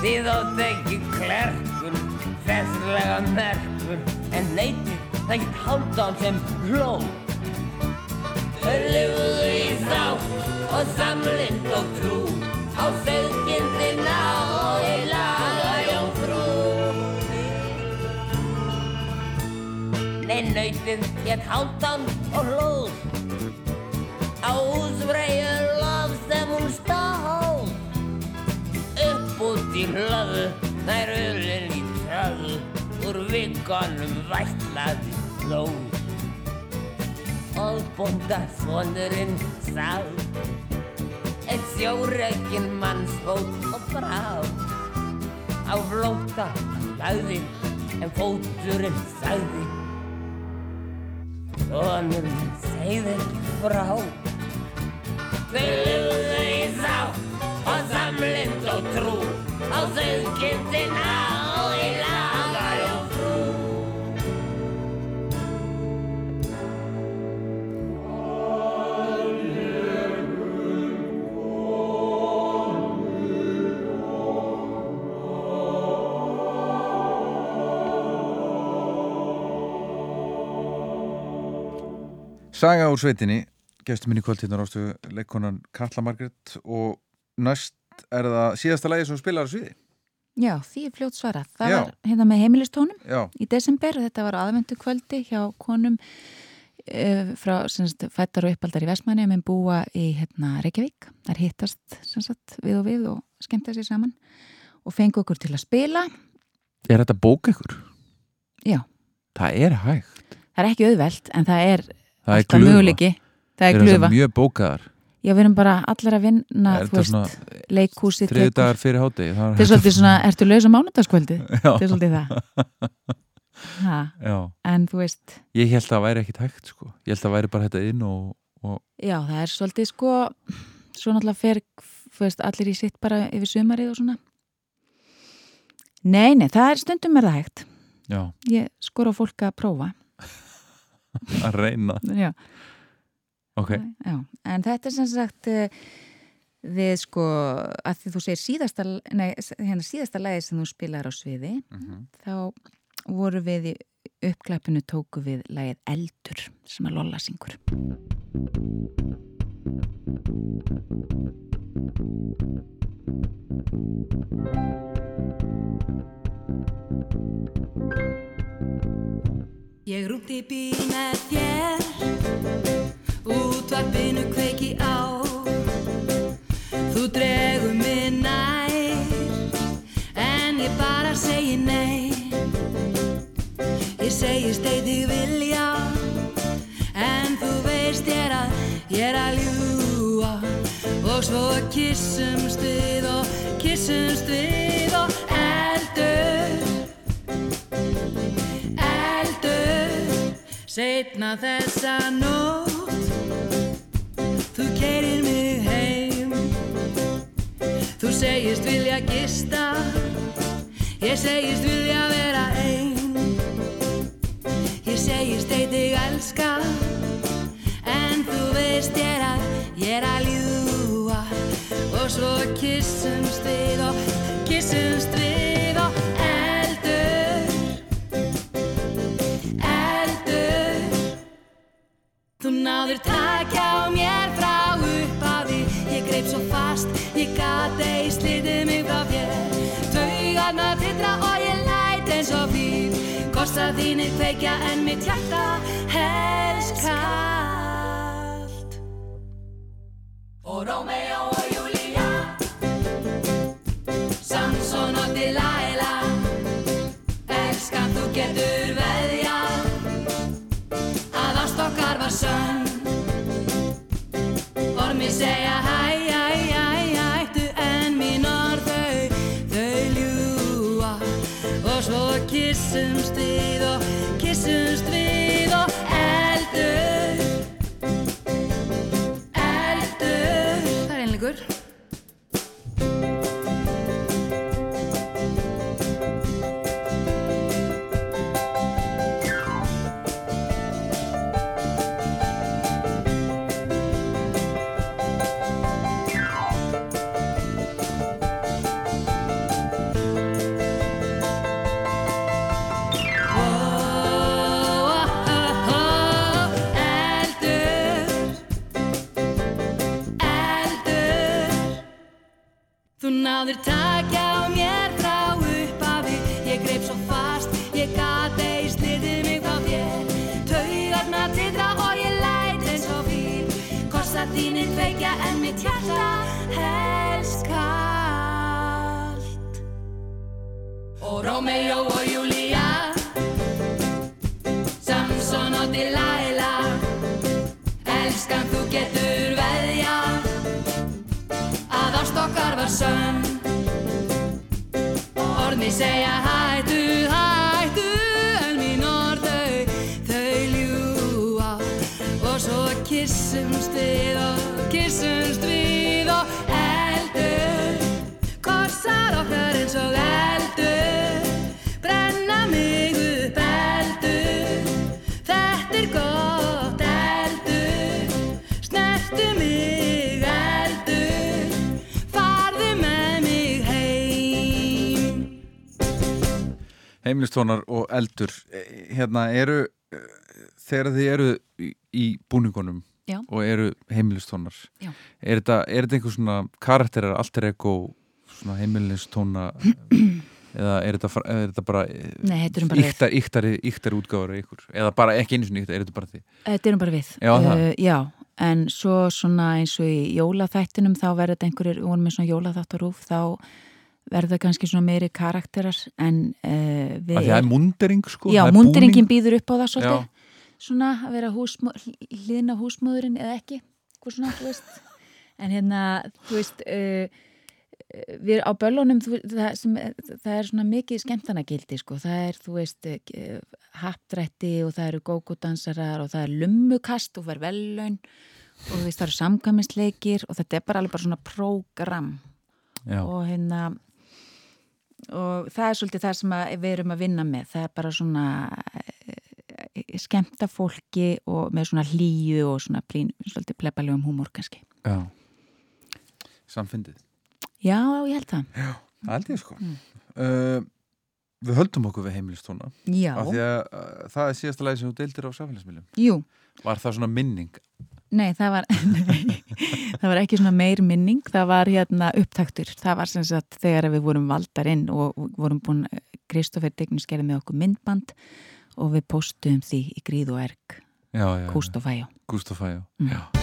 Því þótt ekki klerkun fesslega merkun en neytið það ekki haldan sem hló Lifðu í sátt og samlind og trú á söðkindina og heilaga jómfrú Nei, nautið hétt háltan og hlóð. Á úsfreyju lof sem hún stóð. Upp út í hlöðu, nær ölin í tröðu Úr vikonum vætlaði blóð Og bónda svonurinn sá. Eitt sjóreikinn mannsfót og brá. Á flóta lagði en fóturinn sagði. Minn segði frá. Þeir lifðu í sátt og samlind og trú á söðkindina Saga úr sveitinni gestur minni kvöldtíðnar ástu leikonan Katla Margrét og næst er það síðasta lagi sem spilar á sviði Já, því er fljótt svarað. Það Já. var hérna með heimilistónum Já, í desember, þetta var aðvendu kvöldi hjá konum uh, frá semst, fættar og uppaldar í Vestmanni en búa í hérna, Reykjavík þar hittast semst, við og við og skemmta sér saman og fengu okkur til að spila Er þetta bók ykkur? Já. Það er hægt það er ekki auðvelt en það er Það er alltaf möguleiki. Það er glufa. þetta mjög bókaðar? Já, við erum bara allir að vinna Er leikhúsi Þriðu dagar fyrir hátegi Þetta er svolítið svona, ertu laus á mánudagskvöldi? Þetta er svolítið það. En þú veist Ég held að það væri ekkit hægt sko. Ég held að það væri bara þetta inn og, og Já, það er svolítið sko svo náttúrulega fer þú veist, allir í sitt bara yfir sumarið og svona. Nei, nei, það er stundum er það hægt. Já, Ég skor á fólk að prófa að reyna Já, Ok, já. En þetta er sem sagt eh, við sko að því þú segir síðasta nei, hérna síðasta lagi sem þú spilar á sviði Mhm. þá voru við í uppklæpinu tóku við lagið Eldur sem að Lolla syngur Ég rúmti bí með þér. Útvarpinu kveiki á Þú dregur mig nær En ég bara segi nei. Ég segist þig vilja En þú veist ég er að Ég er að ljúa Og svo kissumst við og kissumst við og eldur eldur Setna þessa nótt. Þú keirir mig heim. Þú segist vilja gista. Ég segist vilja vera ein. Ég segist eit þig elska. En þú veist ég er að Ég er að ljúa Og svo kissumst við og Kissumst við Þú náður takja á mér frá upphafi. Ég greip svo fast, ég gat ei slitið mig frá þér. Taugarna titra og ég læt eins og fýr Kossa þínir kveikja en mitt hjarta helst kalt Og Rómeó og Júlía. Samson og Delilah. Elskan þú getur veðjað ást okkar var sönn Ormi segja hæ, hæ, hæ, náður takja á mér frá upphafi Ég greip svo fast, ég gat ei slitið mig frá þér. Taugarna titra og ég læt eins og fýr Kossa þínir kveikja en mitt hjarta helst kalt Og Rómeó og Júlía Samson og Delilah. Elskan þú getur veðja að ást okkar var sönn Ormi segja hættu, hættu en mín orð þau, þau ljúa og svo kissumst við heimlistónar og eldur Eh, hérna eru eh, þegar þið eru í, búningunum Já. og eru heimilistónar er þetta, er þetta einhver svona karakterar, alter ego svona heimilistóna eða er þetta, er þetta bara Nei, þetta erum bara íktar, íktari, íktari útgáður eða bara ekki einu sinni íktar, er þetta bara því Þetta erum bara við. Já. Uh, já, en svo svona eins og í jólaþættinum þá verður þetta einhverjir, við vorum með svona jólaþáttarúf, þá verður það kannski svona meiri karakterar en uh, við... það er mundering sko Já, er munderingin býður upp á það Já. svolítið. Svona að vera húsmó, hlýðna húsmóðurinn eða ekki, hvað svona, þú veist. En hérna, þú veist, uh, við á böllunum, þú, það, sem, það er svona mikið skemmtanagildi, sko. Það er, þú veist, hapdrætti og það eru gógódansarar og það er lummukast og verð vellaun og þú veist, það eru samkvæmisleikir og þetta er bara alveg bara svona prógram Já. og hérna og það er svolítið það sem að við erum að vinna með. Það er bara svona eh, skemmta fólki og með svona hlýju og svona plín, svolítið plebalegum húmór kannski. Já. samfindið. Já, ég held það. Það held ég sko. Uh, við höldum okkur við heimilistóna Já. af því að uh, það er síðasta lagi sem þú deildir á samfélagsmiðlum. Jú, var það svona minning nei, það var það var ekki svona meir minning það var hérna upptaktur það var sem sagt þegar við vorum valdar inn og vorum búin, Kristoffer Dignis gerði með okkur myndband og við postuðum því í gríð og erg já, já, já. Kústofæjó Gustafæjó Mm. já.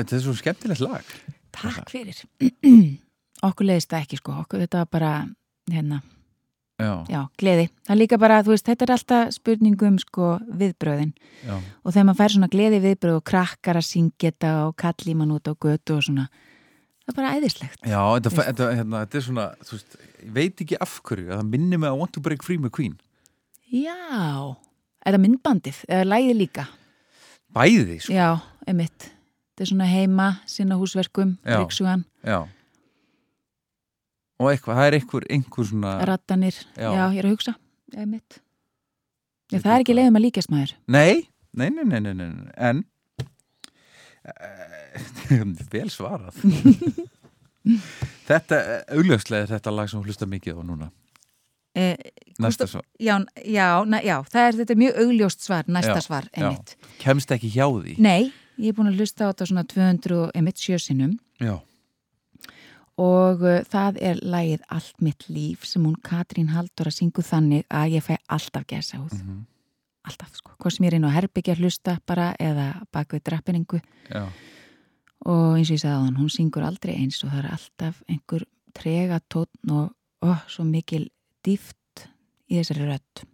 Þetta, er svo skemmtilegt lag. Takk fyrir. Okkur leiðist það ekki sko. Okkur þetta var bara hérna, já, já, gleði. Það er líka bara, þú veist, þetta er alltaf spurningum sko viðbröðin já, og þegar maður fær svona gleði viðbröð og krakkar að syngja þetta og kalli mann út á götu og svona það er bara æðislegt. Já þetta, þetta, hérna, þetta er svona þú veist, ég veit ekki af hverju að það minnir mig að Want to Break Free með Queen. Já, er það myndbandið eða lægið líka? bæði, sko, Já, emitt Þetta er svona heima, sinna húsverkum, ríksugan og eitthvað, það er einhver, einhver svona rattanir, Já. já. ég er að hugsa einmitt. Já, það er ekki leiðum að líkast maður. Nei, nei, nei, nei, nei, nei, en uh, vel svarað. Þetta, augljóslega er þetta lag sem hlusta mikið á núna. Eh, Næsta svar. Já, já, na, já, það er þetta er mjög augljóst svar, næsta Já, svar einmitt. Kemst ekki hjá því. Nei, ég er búin að hlusta á þetta svona 200 og einmitt sjösinum Já, og uh, það er lagið Allt mitt líf sem hún Katrín Halldóra syngu þannig að ég fæ alltaf gesa út Mhm. alltaf sko, hvað sem ég er inn á herbyggja hlusta bara eða bak við drappiningu já, og eins og ég sagði á hann, hún syngur aldrei eins og það er alltaf einhver trega tónn og ó, svo mikil dýft í þessari rödd.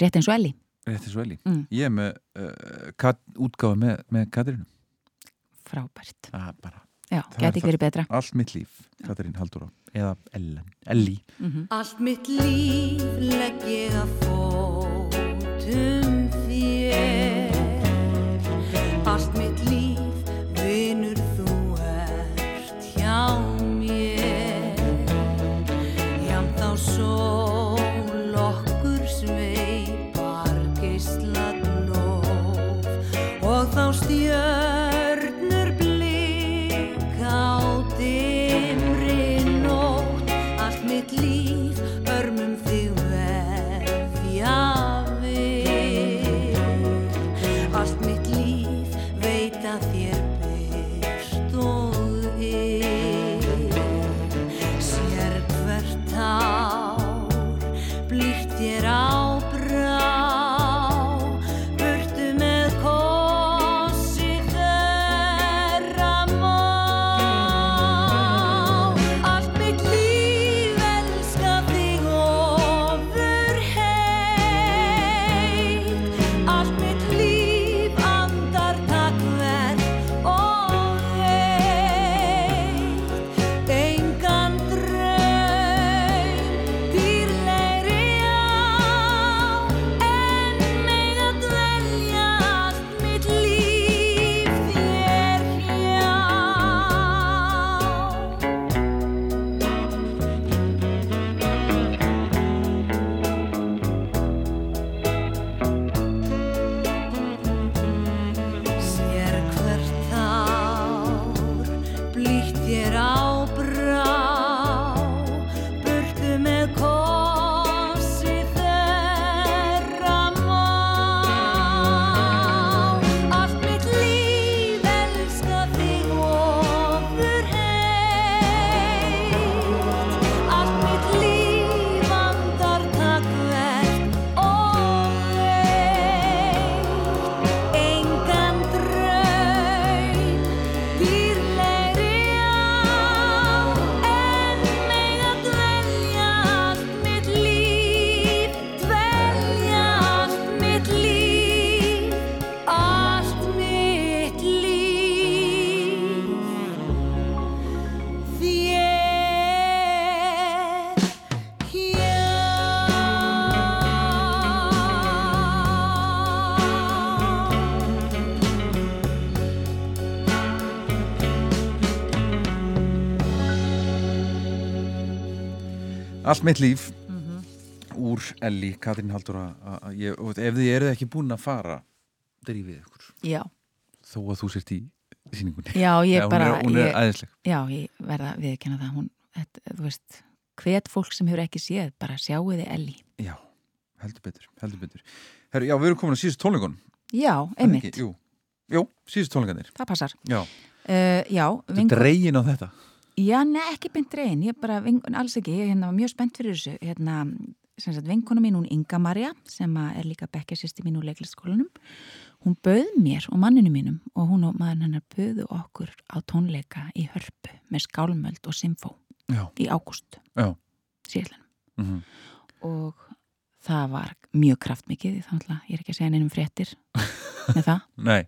Rétt eins og Elli rétti svo Eli Mm. Ég er með uh, kat, útgáfi með, með Katrínu. Frábært. Er bara. Já, er geti ekki verið betra. allt mitt líf Katrín Halldóra eða Ellen, Elli mm Allt mitt líf legg ég að fótum þér Allt mitt líf. Mhm. úr Elli, Katrín að ég, ef þið eruð ekki búin að fara drífið ykkur. Já, þó að þú sért í sýningunni. Já, ég hún bara er, hún er ég, já, ég verða að viðkjanna það. Hún, þetta, þú veist hvet fólk sem hefur ekki séð, bara sjáu þið Elli Já, heldur betur, heldur betur. Herru, já, við erum komin að síðust tónleikunum. Já, einmitt, Jú, jú síðust tónleikanir það passar. Já, uh, já, þetta er dregin á þetta Já, nei, ekki beint reyn, ég bara, alls ekki, ég hérna, var mjög spennt fyrir þessu, hérna, sem sagt, vinkona mín, hún Inga Marja, sem er líka bekkjarsýsti mín úr leiklistskólanum, hún bauð mér og manninu mínum og hún og maður hennar bauðu okkur á tónleika í hörpu með skálmöld og symfó Já, í ágúst, síðan. mm Og það var mjög kraftmikið, þannig að ég er ekki að segja neinum fréttir með það. Nei,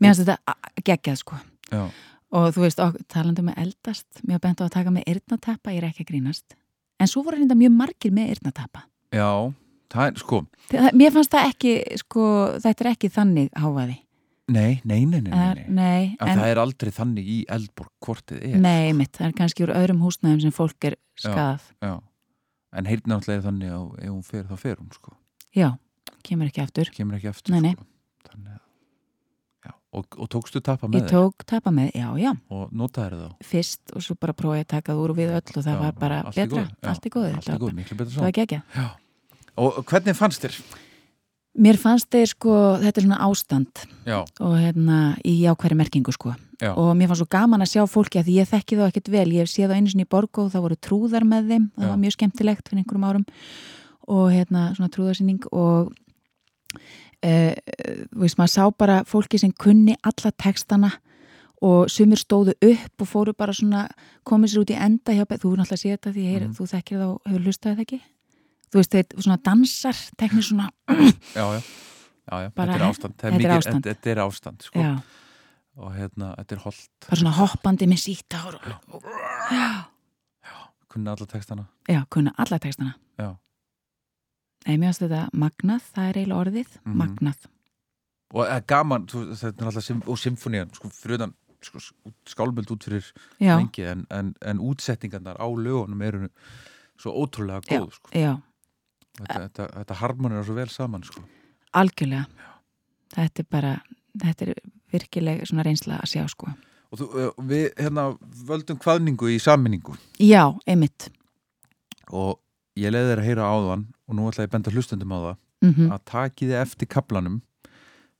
Mér finnst þetta geggjað, sko. já, Og þú veist, ok, talandi um að eldast, mér bent á að taka með eyrnatappa, ég er ekki að grínast. En svo voru reynda mjög margir með eyrnatappa. já Það er, sko, Það- Mér fannst það ekki, sko, þetta er ekki þannig háfaði. Nei, nei, nei, nei, nei, Er- nei. En, það er aldrei þannig í Eldborg hvort þið er Nei, mitt, það er kannski úr öðrum húsnæðum sem fólk er skað. Já, en heyrn náttúrulega er þannig að ef hún fer, þá fer hún sko Já, kemur ekki aftur. kemur ekki eftir Nei, nei. sko. Þannig að já, og, og tókstu tappa Ég með tók tapa með, já, já, þér og notaði þá? Fyrst og svo bara prófaði að taka það úr og við öll og það Já, var bara allt betra, góðu, já, allt í góðu. allt í góðu, miklu betra Það svo. var ekki ekki. og hvernig fannst þér? Mér fannst þeir sko, þetta er svona ástand Já, og hérna í jákværi merkingu sko. Já. og mér fannst svo gaman að sjá fólki að því ég þekki þá ekkert vel, ég séð á einu sinni í Borgó og það voru trúðar með þeim, það Já. var mjög skemmtilegt fyrir einhverjum árum. Og hérna svona trúðarsýning og þú veist maður sá bara fólki sem kunni alla textana og sumir stóðu upp og fóru bara svona komið sér út í enda hjá, þú er náttúrulega að sé þetta því heyr, Mhm. þú þekkir þá, hefur hlustaði það ekki þú veist þeir svona dansar teknir svona, já, já, já. Bara þetta er ástand þetta er, mikið, ástand. Þetta, er ástand sko. og hérna, þetta er holdt bara svona hoppandi með síta og, og, kunni alla textana Já, kunna alla textana. Já. Nei, mér finnst þetta magnað, það er eiginlega orðið, Mhm. magnað. og er gaman, þú, þetta er alltaf og symfónían, sko, fyrir utan sko, skálmöld út fyrir Já, lengi en, en, en útsettingarnar á lögunum eru svo ótrúlega já, góð sko. já, þetta, þetta, þetta harmonir svo vel saman sko. algjörlega. Þetta er bara, þetta er virkileg svona reynsla að sjá, sko. og þú, uh, við hérna völdum hvaðningu í sammenningu Já, einmitt. og ég leiði þér að heyra áðan og nú ætla ég að benda hlustundum á það Mm að taki þið eftir kaplanum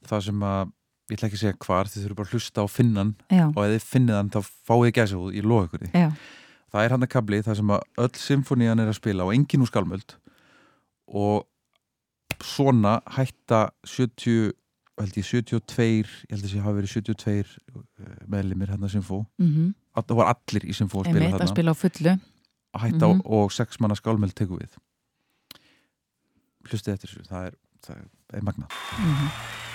það sem að, ég ætla ekki að segja hvar þið þurfum bara að hlusta á finnan Já, og ef þið finnið hann þá fáið gæsa út, ég lofa ykkur því. Já, það er hann að kabli það sem að öll symfónían er að spila og engin úr skálmöld og svona hætta 70 held ég 72 ég held að sé hafi verið 72 meðlimir hérna symfó mm það var allir í symfó að spila að þarna hætta Mhm. og, og sex manna skálmöld tekur við. Hlustið eftir þessu það er, það er magna Mm Ligg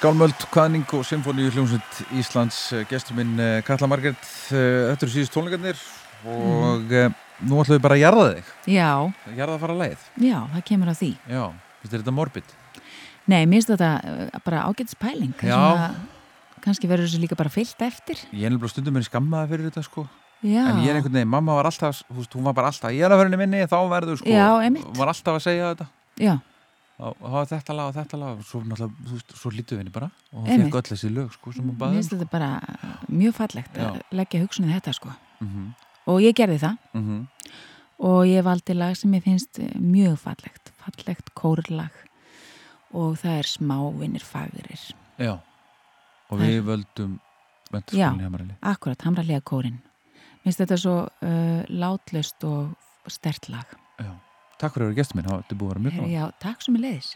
Skálmöld, Kvaðning og Symfóníu hljómsveit Íslands eh, gestur minn eh, Katla Margrét eh, Þetta eru síðust tónleikarnir og mm. nú ætlum við bara að jarða þig Já, jarða að fara leið já, það kemur á því. Já, finnst þetta morbid? Nei, mér finnst þetta bara ágætis pæling. Já. Svona, kannski verður þessu líka bara fyllt eftir. Ég er nefnilega stundum mér skammaði fyrir þetta sko Já. En ég er einhvern veginn, mamma var alltaf, hún var bara alltaf Ég er að vera minni, þá verður sko Já, var alltaf að segja þetta Já, það var þetta lag og þetta lag og svo svo lítu við henni bara og Einmitt. fekk öll þessi lög sko mér baði finnst þetta bara uh, mjög fallegt að Já. leggja hugsunni þetta sko. mm -hmm. Og ég gerði það Mm -hmm. og ég valdi lag sem ég finnst uh, mjög fallegt, fallegt kórlag og það er smávinnir fagrir. Já, og Það er- við völdum Já, Hamarali akkurat, hamralega kórin. Mér finnst þetta svo uh, látlust og stert lag. Já, takk fyrir að vera gestur minn, er búið að vera mjög gaman Já, takk sem er leiðis.